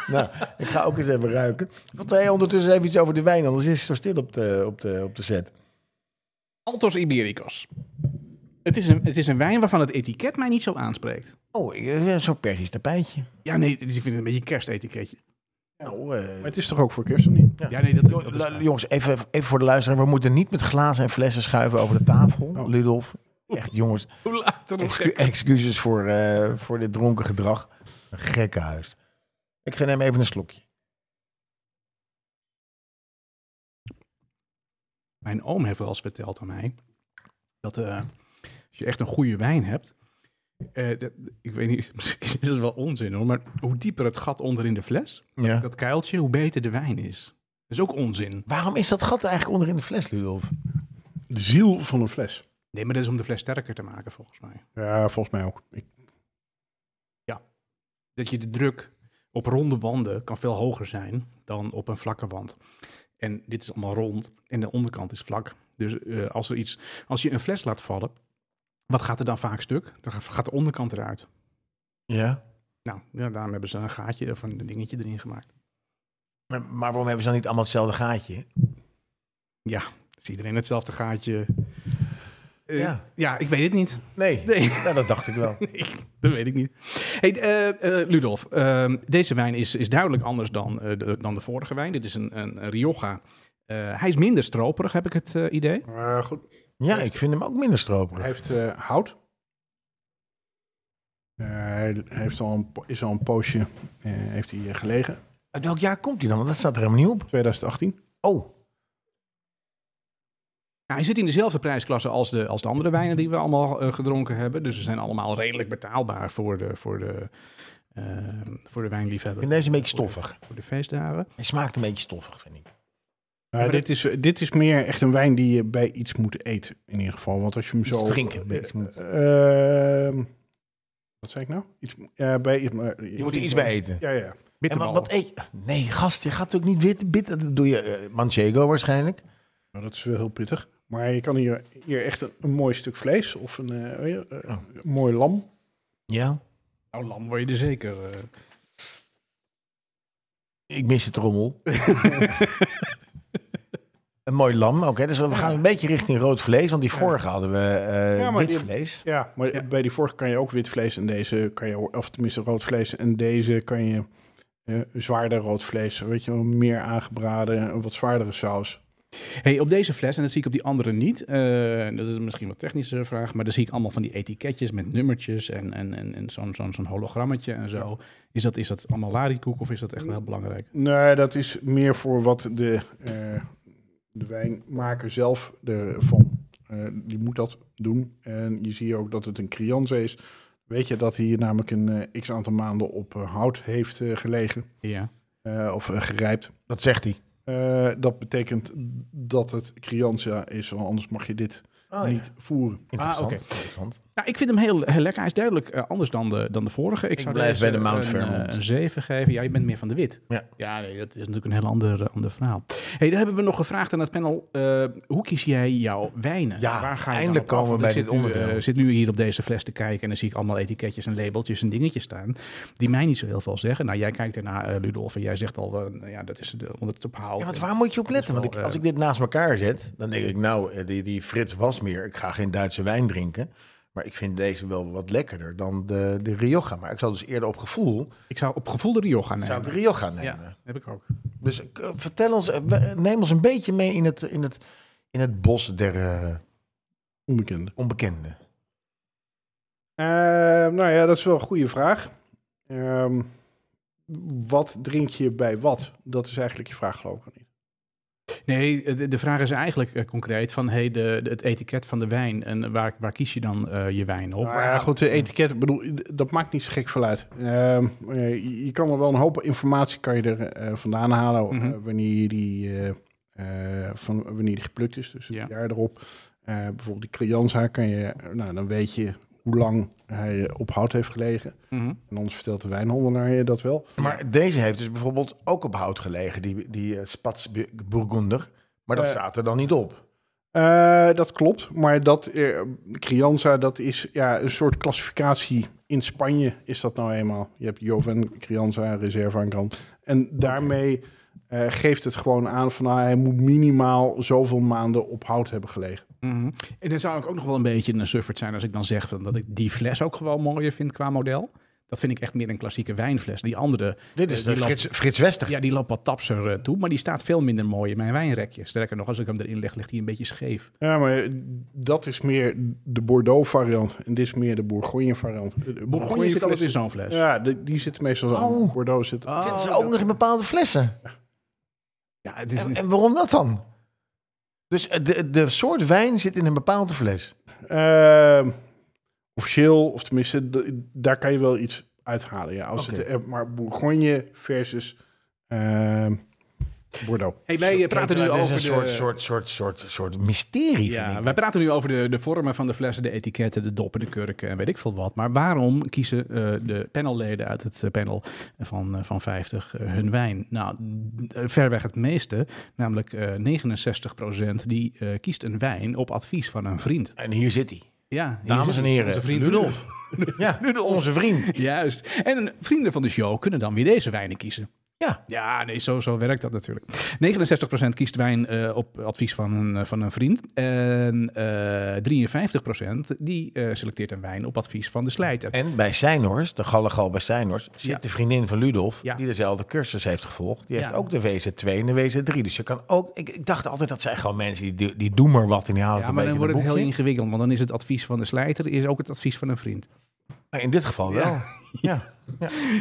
nou, ik ga ook eens even ruiken. Want hij ondertussen even iets over de wijn. Anders is het zo stil op de, op de, op de set. Altos Ibericus. Het is, een, het is een wijn waarvan het etiket mij niet zo aanspreekt. Oh, zo'n persisch tapijtje. Ja, nee, ik vind het een beetje een kerstetiketje. Nou, eh, Maar het is toch ook voor kerst of niet? Ja, nee, dat is, dat jongens, even, even voor de luisteraar. We moeten niet met glazen en flessen schuiven over de tafel, Oh. Ludolf. Echt, jongens. Hoe laat er excu- excuses voor, eh, voor dit dronken gedrag. Een gekke huis. Ik ga neem even een slokje. Mijn oom heeft wel eens verteld aan mij dat eh, als je echt een goede wijn hebt, eh, dat- ik weet niet, misschien is het wel onzin hoor, maar hoe dieper het gat onder in de fles, Ja. dat kuiltje, hoe beter de wijn is. Dat is ook onzin. Waarom is dat gat eigenlijk onder in de fles, Ludolf? De ziel van een fles. Nee, maar dat is om de fles sterker te maken volgens mij. Ja, volgens mij ook. Ik, Dat je de druk op ronde wanden kan veel hoger zijn dan op een vlakke wand. En dit is allemaal rond en de onderkant is vlak. Dus eh, als, er iets, als je een fles laat vallen, wat gaat er dan vaak stuk? Dan gaat de onderkant eruit. Ja. Nou, ja, daarom hebben ze een gaatje of een dingetje erin gemaakt. Maar, maar waarom hebben ze dan niet allemaal hetzelfde gaatje? Ja, is iedereen hetzelfde gaatje? Eh, Ja. ja, ik weet het niet. Nee. Nee. Ja, dat dacht ik wel. Nee, dat weet ik niet. Hey, eh, eh, Ludolf, ehm, deze wijn is, is duidelijk anders dan, eh, de, dan de vorige wijn. Dit is een, een, Rioja. Eh, hij is minder stroperig, heb ik het idee. goed, Ja, ik vind hem ook minder hij stroperig. heeft eh, hout. Hij heeft al een, is al een poosje eh, heeft hij, gelegen. Uit welk jaar komt hij dan? Want dat staat er helemaal niet op. 2018. Oh, Ja, hij zit in dezelfde prijsklasse als de, als de andere wijnen die we allemaal eh, gedronken hebben. Dus ze zijn allemaal redelijk betaalbaar voor de, voor de, eh, voor de ik wijnliefhebber. vind deze een beetje stoffig. Voor de feestdagen. Hij smaakt een beetje stoffig, vind ik. Nou, maar dit, is, dit is meer echt een wijn die je bij iets moet eten, in ieder geval. Want als je hem zo... drinken, bij eh, iets moet. ehm, wat zei ik nou? Iets, bij, iets- maar- Je moet er iets bij eten. Ja, ja. En wat, wat eet? Nee, gast, je gaat ook niet wit. bit, dat doe je manchego waarschijnlijk. Nou, dat is wel heel pittig. Maar je kan hier, hier echt een, een mooi stuk vlees of een, eh, eh, Oh. een mooi lam. Ja. Nou, lam word je er zeker. eh. Ik mis de trommel. een mooi lam, oké. dus we gaan een beetje richting rood vlees, want die vorige hadden we eh Ja, wit die- vlees. Ja, maar Ja. bij die vorige kan je ook wit vlees en deze kan je, of tenminste rood vlees. En deze kan je eh, zwaarder rood vlees, weet je wel, meer aangebraden, een wat zwaardere saus. Hey, op deze fles, en dat zie ik op die andere niet. eh, dat is misschien wat technische vraag, maar dan zie ik allemaal van die etiketjes met nummertjes en, en, en, en zo'n zo'n zo'n hologrammetje en zo. Is, dat, is dat allemaal larikoek of is dat echt heel belangrijk? Nee, dat is meer voor wat de, eh, de wijnmaker zelf ervan, eh die moet dat doen. En je ziet ook dat het een Crianza is. Weet je dat hij hier namelijk een x aantal maanden op hout heeft eh, gelegen Ja. eh, of gerijpt. Dat zegt hij. Eh, dat betekent dat het Crianza is, want anders mag je dit Oh, ja. niet voeren. Interessant. Ah, interessant. Ja, ik vind hem heel, heel lekker. Hij is duidelijk eh, anders dan de, dan de vorige. Ik, Ik zou blijf bij de Mount een, Vermont. eh, een 7 geven. Ja, je bent meer van de wit. Ja. Ja, nee, dat is natuurlijk een heel ander, eh, ander verhaal. Hey, daar hebben we nog gevraagd aan het panel. eh, hoe kies jij jouw wijnen? Ja, Waar ga je eindelijk dan op af? komen we bij dit onderdeel. eh, zit nu hier op deze fles te kijken en dan zie ik allemaal etiketjes en labeltjes en dingetjes staan. Die mij niet zo heel veel zeggen. Nou, jij kijkt ernaar, eh Ludolf, en jij zegt al, eh, nou ja, dat is de, omdat het op hout. Ja, want waar moet je op letten? Want ik, als eh, ik dit naast elkaar zet, dan denk ik, nou, eh, die, die Frits Ik ga geen Duitse wijn drinken. Maar ik vind deze wel wat lekkerder dan de, de Rioja. Maar ik zou dus eerder op gevoel, Ik zou op gevoel de Rioja nemen. zou de Rioja nemen. ja, heb ik ook. Dus eh, vertel ons, eh, neem ons een beetje mee in het, in het, in het bos der eh, Onbekende. onbekenden. Eh, nou ja, dat is wel een goede vraag. Ehm, wat drink je bij wat? Dat is eigenlijk je vraag, geloof ik niet. Nee, de, de vraag is eigenlijk eh, concreet van hey, de, de- het etiket van de wijn en waar, waar kies je dan eh, je wijn op? Nou ja, goed, de etiket, ik bedoel, dat maakt niet zo gek veel uit. Ehm, eh, je, kan er wel een hoop informatie kan je er vandaan halen Mhm. wanneer die, van, wanneer die geplukt is. Dus het Ja. jaar erop. Bijvoorbeeld die Crianza kan je, nou dan weet je hoe lang hij op hout heeft gelegen. Mhm. En anders vertelt de wijnhandelaar je dat wel. Maar deze heeft dus bijvoorbeeld ook op hout gelegen, die, die uh, Spats Burgunder. Maar dat Eh, staat er dan niet op. Eh, dat klopt, maar dat eh, Crianza, dat is ja, een soort klassificatie. In Spanje is dat nou eenmaal. Je hebt Joven, Crianza, Reserva en Gran. En daarmee eh, geeft het gewoon aan van nou, hij moet minimaal zoveel maanden op hout hebben gelegen. Mhm. En dan zou ik ook nog wel een beetje een sufferd zijn als ik dan zeg van dat ik die fles ook gewoon mooier vind qua model. Dat vind ik echt meer een klassieke wijnfles. Die andere, Dit is eh, de die Frits, Frits Wester. ja, die loopt wat tapser eh, toe, maar die staat veel minder mooi in mijn wijnrekje. Sterker nog, als ik hem erin leg, ligt hij een beetje scheef. Ja, maar dat is meer de Bordeaux variant. En dit is meer de Bourgogne variant. De Bourgogne zit altijd in zo'n fles. Ja, de- die zitten meestal zo. Oh. Bordeaux zit. Oh, Zitten ze ook nog in bepaalde flessen. Ja, het is En, en waarom dat dan? Dus eh, de, de soort wijn zit in een bepaalde fles. Ehm, officieel, of tenminste, daar kan je wel iets uithalen. Ja, als het, maar Bourgogne versus ehm, Bordeaux. Hey, wij praten nu over een de... soort, soort, soort, soort, soort mysterie, Ja, vind ik. wij praten nu over de, de vormen van de flessen, de etiketten, de doppen, de kurken en weet ik veel wat. Maar waarom kiezen eh, de panelleden uit het eh, panel van, eh, van 50 eh, hun wijn? Nou, eh, verreweg het meeste, namelijk eh 69% die eh, kiest een wijn op advies van een vriend. En hier zit hij. Ja, Dames en heren, onze vriend Ludolf. Ja, onze vriend. Juist. En vrienden van de show kunnen dan weer deze wijnen kiezen. Ja. Ja, nee, zo, zo werkt dat natuurlijk. 69% kiest wijn eh, op advies van een, eh, van een vriend. En eh 53% die eh, selecteert een wijn op advies van de slijter. En bij Seinhorst, de Gallegal bij Seinhorst, zit Ja. de vriendin van Ludolf, Ja. die dezelfde cursus heeft gevolgd. Die heeft Ja. ook de WZ2 en de WZ3. Dus je kan ook... Ik, ik dacht altijd dat zijn gewoon mensen die, die doen maar wat en die halen Ja, het maar dan wordt het in heel ingewikkeld, want dan is het advies van de slijter is ook het advies van een vriend. Maar in dit geval wel. Ja.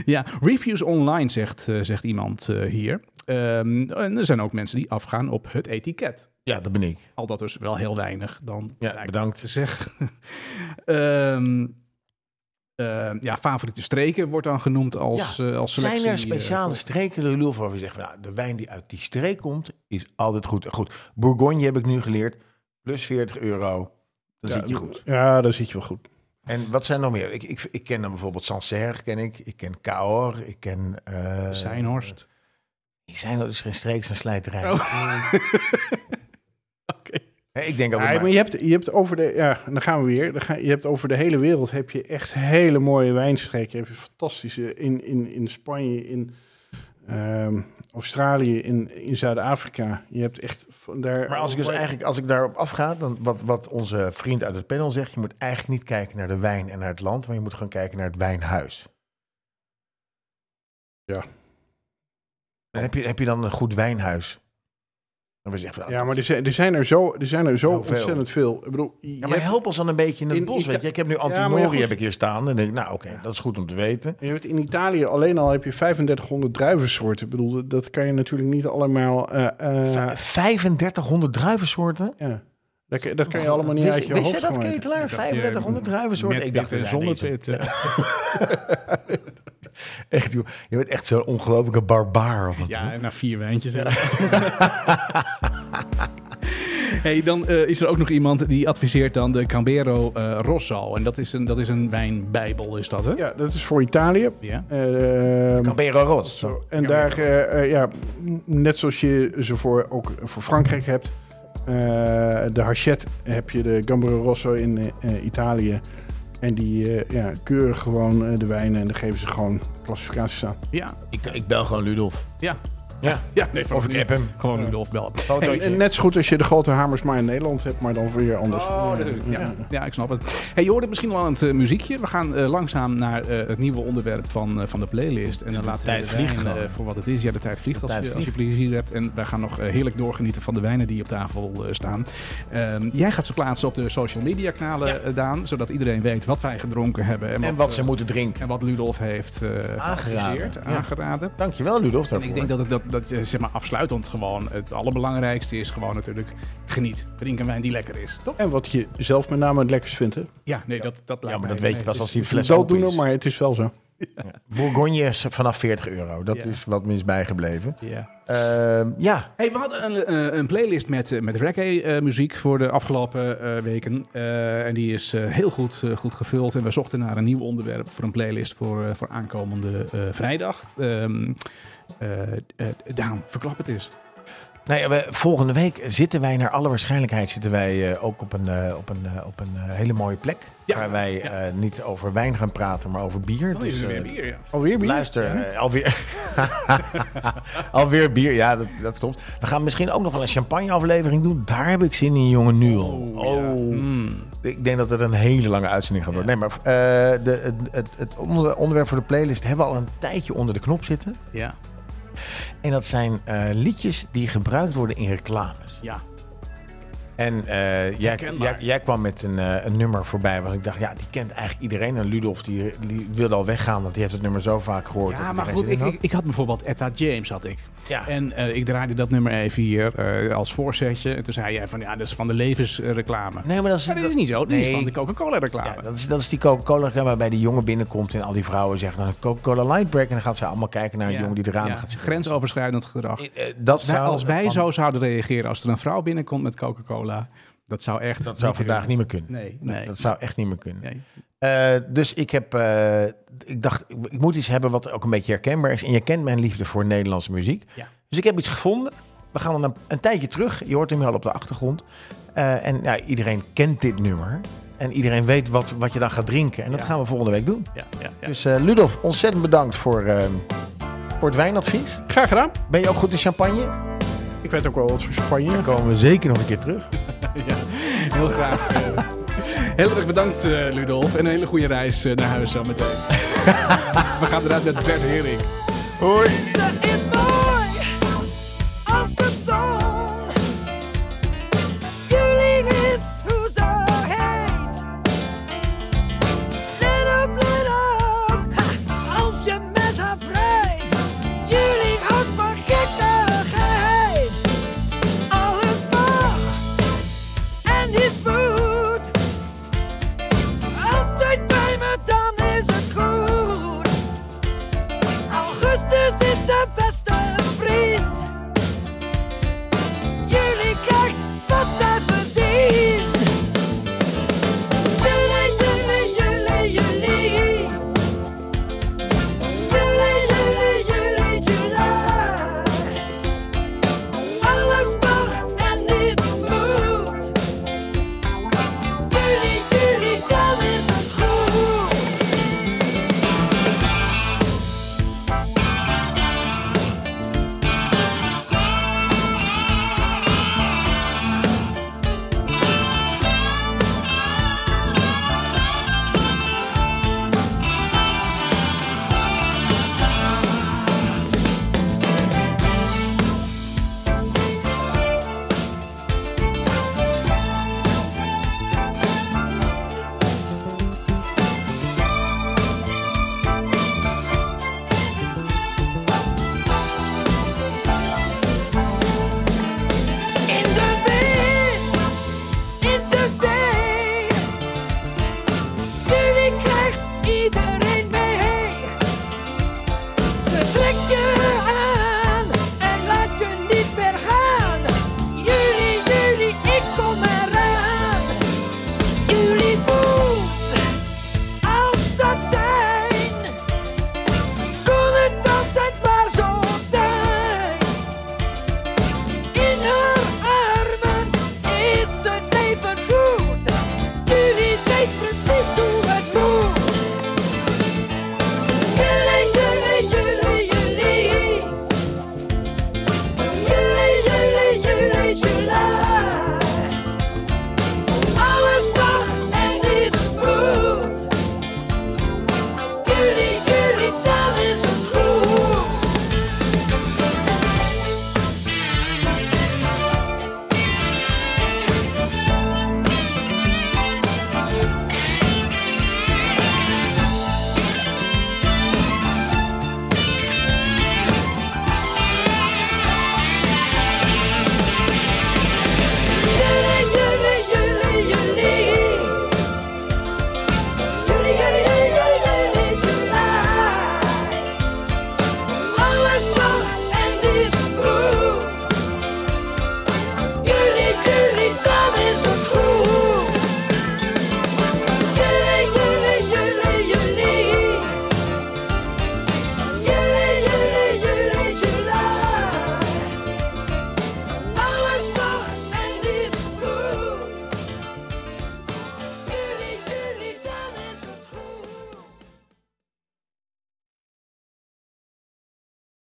Ja, reviews online zegt, eh, zegt iemand eh, hier. Ehm, en er zijn ook mensen die afgaan op het etiket. ja, dat ben ik. Al dat dus wel heel weinig dan Ja, bedankt. te zeggen. Ehm, ehm, ja, favoriete streken wordt dan genoemd als, Ja, eh, als selectie. Zijn er speciale streken, Ludolf, waar we zeggen, van, nou, de wijn die uit die streek komt, is altijd goed. Goed, Bourgogne heb ik nu geleerd, plus 40 euro. Dan Ja, zit je goed. Ja, daar zit je wel goed. En wat zijn er nog meer? Ik, ik, ik ken dan bijvoorbeeld Sancerre, ken ik. Ik ken Cahors, ik ken... eh Seinhorst. Die zijn er dus geen streeks en slijterij. Oh. Oké. Ik denk altijd Ja, maar, maar je hebt, je hebt over de, ja, en dan gaan we weer. Dan ga, je hebt over de hele wereld heb je echt hele mooie wijnstreken. Je hebt fantastische in, in, in Spanje, in ehm, Australië, in, in Zuid-Afrika. Je hebt echt van daar. Maar als ik dus eigenlijk, als ik daarop afga, dan wat, wat onze vriend uit het panel zegt, je moet eigenlijk niet kijken naar de wijn en naar het land, maar je moet gewoon kijken naar het wijnhuis. Ja. En heb je, heb je dan een goed wijnhuis? Dan je Ja, maar er zijn er, zijn er zo, er zijn er zo Heel veel. ontzettend veel. Ik bedoel, je Ja, maar help ons dan een beetje in het in bos, Ita- weet je. Ik heb nu ja, goed. heb ik hier staan. En denk ik, nou oké, dat is goed om te weten. je in Italië alleen al heb je 3500 druivensoorten. Ik bedoel, dat- kan je natuurlijk niet allemaal. eh, eh, Vijf- 3500 druivensoorten? ja. Dat, kan- dat kan je allemaal niet Wist- uit je wist hoofd je dat. Ketelaar? Ik dacht, 3500 eh, druivensoorten? Met Ik dacht, pit er zijn zonder pit. eh. Echt, joh. je bent echt zo'n ongelofelijke barbaar. Of wat, Ja, hoor. na vier wijntjes. Hey, dan eh, is er ook nog iemand die adviseert dan de Cambero eh, Rosso. En dat is een, dat is een wijnbijbel, is dat hè? Ja, dat is voor Italië. Ja. Ehm, Cambero Ros. Zo, en daar, eh, eh, ja, net zoals je ze voor, ook voor Frankrijk hebt, eh, de Hachette heb je de Gambero Rosso in eh, eh, Italië. En die eh, ja, keuren gewoon eh, de wijnen en dan geven ze gewoon klassificaties aan. Ja. Ik, ik bel gewoon Ludolf. Ja. Ja. Ja, nee, Of ik app hem. Gewoon. En, Fotootje. en net zo goed als je de grote hamers maar in Nederland hebt, maar dan weer anders. Oh, Ja, natuurlijk. ja. Ik snap het. Hey, je hoorde misschien wel aan het eh, muziekje. We gaan eh, langzaam naar eh, het nieuwe onderwerp van, van de playlist. En dan laten we de wijn, voor wat het is. Ja, de tijd vliegt als, tijd je, als je plezier hebt. En wij gaan nog heerlijk doorgenieten van de wijnen die op tafel staan. Ehm, jij gaat ze plaatsen op de social media kanalen, Ja. Daan. Zodat iedereen weet wat wij gedronken hebben. En, En wat ze moeten drinken. en wat Ludolf heeft Aangeraden. geadviseerd, Ja. aangeraden. Dankjewel Ludolf En daarvoor. ik denk dat het dat, dat je zeg maar afsluitend gewoon het allerbelangrijkste is gewoon natuurlijk geniet. Drink een wijn die lekker is, toch? En wat je zelf met name het lekkerst vindt. Hè? Ja, nee, dat, dat ja, lijkt maar dat weet je pas als die fles open dooddoener, is. maar het is wel zo. Bourgogne is vanaf 40 euro. Dat Ja. is wat me is bijgebleven. Ja. Ehm, ja, Hey, we hadden een, eh, een playlist met, eh, met reggae-muziek voor de afgelopen eh, weken. Eh, en die is eh, heel goed, eh, goed gevuld. En we zochten naar een nieuw onderwerp voor een playlist voor, eh, voor aankomende eh, vrijdag. Ehm eh, eh, Daan, verklap het eens. Nou ja, we, volgende week zitten wij naar alle waarschijnlijkheid zitten wij eh, ook op een, eh, op een, eh, op een eh, hele mooie plek. Ja, waar wij ja. eh, niet over wijn gaan praten, maar over bier. Is Dus, er weer eh, bier, ja. Alweer bier? Luister, Ja. eh, alweer, alweer bier, ja, dat, dat klopt. We gaan misschien ook nog wel een champagne-aflevering doen. Daar heb ik zin in, jongen, nu al. Oh, ja. Mm. Ik denk dat het een hele lange uitzending gaat worden. Nee, maar eh, de, het, het, het onder- onderwerp voor de playlist hebben we al een tijdje onder de knop zitten. Ja, En dat zijn eh, liedjes die gebruikt worden in reclames. ja. En eh, jij, Herkenbaar. jij, jij kwam met een, eh, een nummer voorbij waar ik dacht, ja, die kent eigenlijk iedereen. En Ludolf die, die wilde al weggaan, want die heeft het nummer zo vaak gehoord. dat Ja, maar goed, ik, had. ik had bijvoorbeeld Etta James, had ik. ja. En eh, ik draaide dat nummer even hier als voorzetje. En toen zei jij van, ja, dat is van de levensreclame. Nee, maar dat is, Maar dit is dat- niet zo, is nee. van de Coca-Cola reclame. ja, dat, is, dat is die Coca-Cola reclame waarbij die jongen binnenkomt en al die vrouwen zeggen dan een Coca-Cola Light Break. En dan gaat ze allemaal kijken naar een Ja, jongen die eraan ja, gaat zitten. Grensoverschrijdend gedrag. Dat Als wij, zou, als wij van- zo zouden reageren als er een vrouw binnenkomt met Coca-Cola, dat zou echt... Dat zou vandaag niet meer kunnen. Nee, nee. Dat zou echt niet meer kunnen. nee. Eh, dus ik heb, eh, ik dacht, ik- moet iets hebben wat ook een beetje herkenbaar is. En je kent mijn liefde voor Nederlandse muziek. Ja. Dus ik heb iets gevonden. We gaan dan een, een tijdje terug. Je hoort hem al op de achtergrond. Eh, en ja, iedereen kent dit nummer. En iedereen weet wat, wat je dan gaat drinken. En dat Ja. gaan we volgende week doen. Ja, ja, ja. Dus eh Ludolf, ontzettend bedankt voor, eh, voor het wijnadvies. Graag gedaan. Ben je ook goed in champagne? Weet ook wel wat voor champagne. Dan komen we zeker nog een keer terug. Ja, heel graag. eh. heel erg bedankt, eh, Ludolf. En een hele goede reis eh, naar huis zo meteen. We gaan eruit met Bert Hering. Hoi!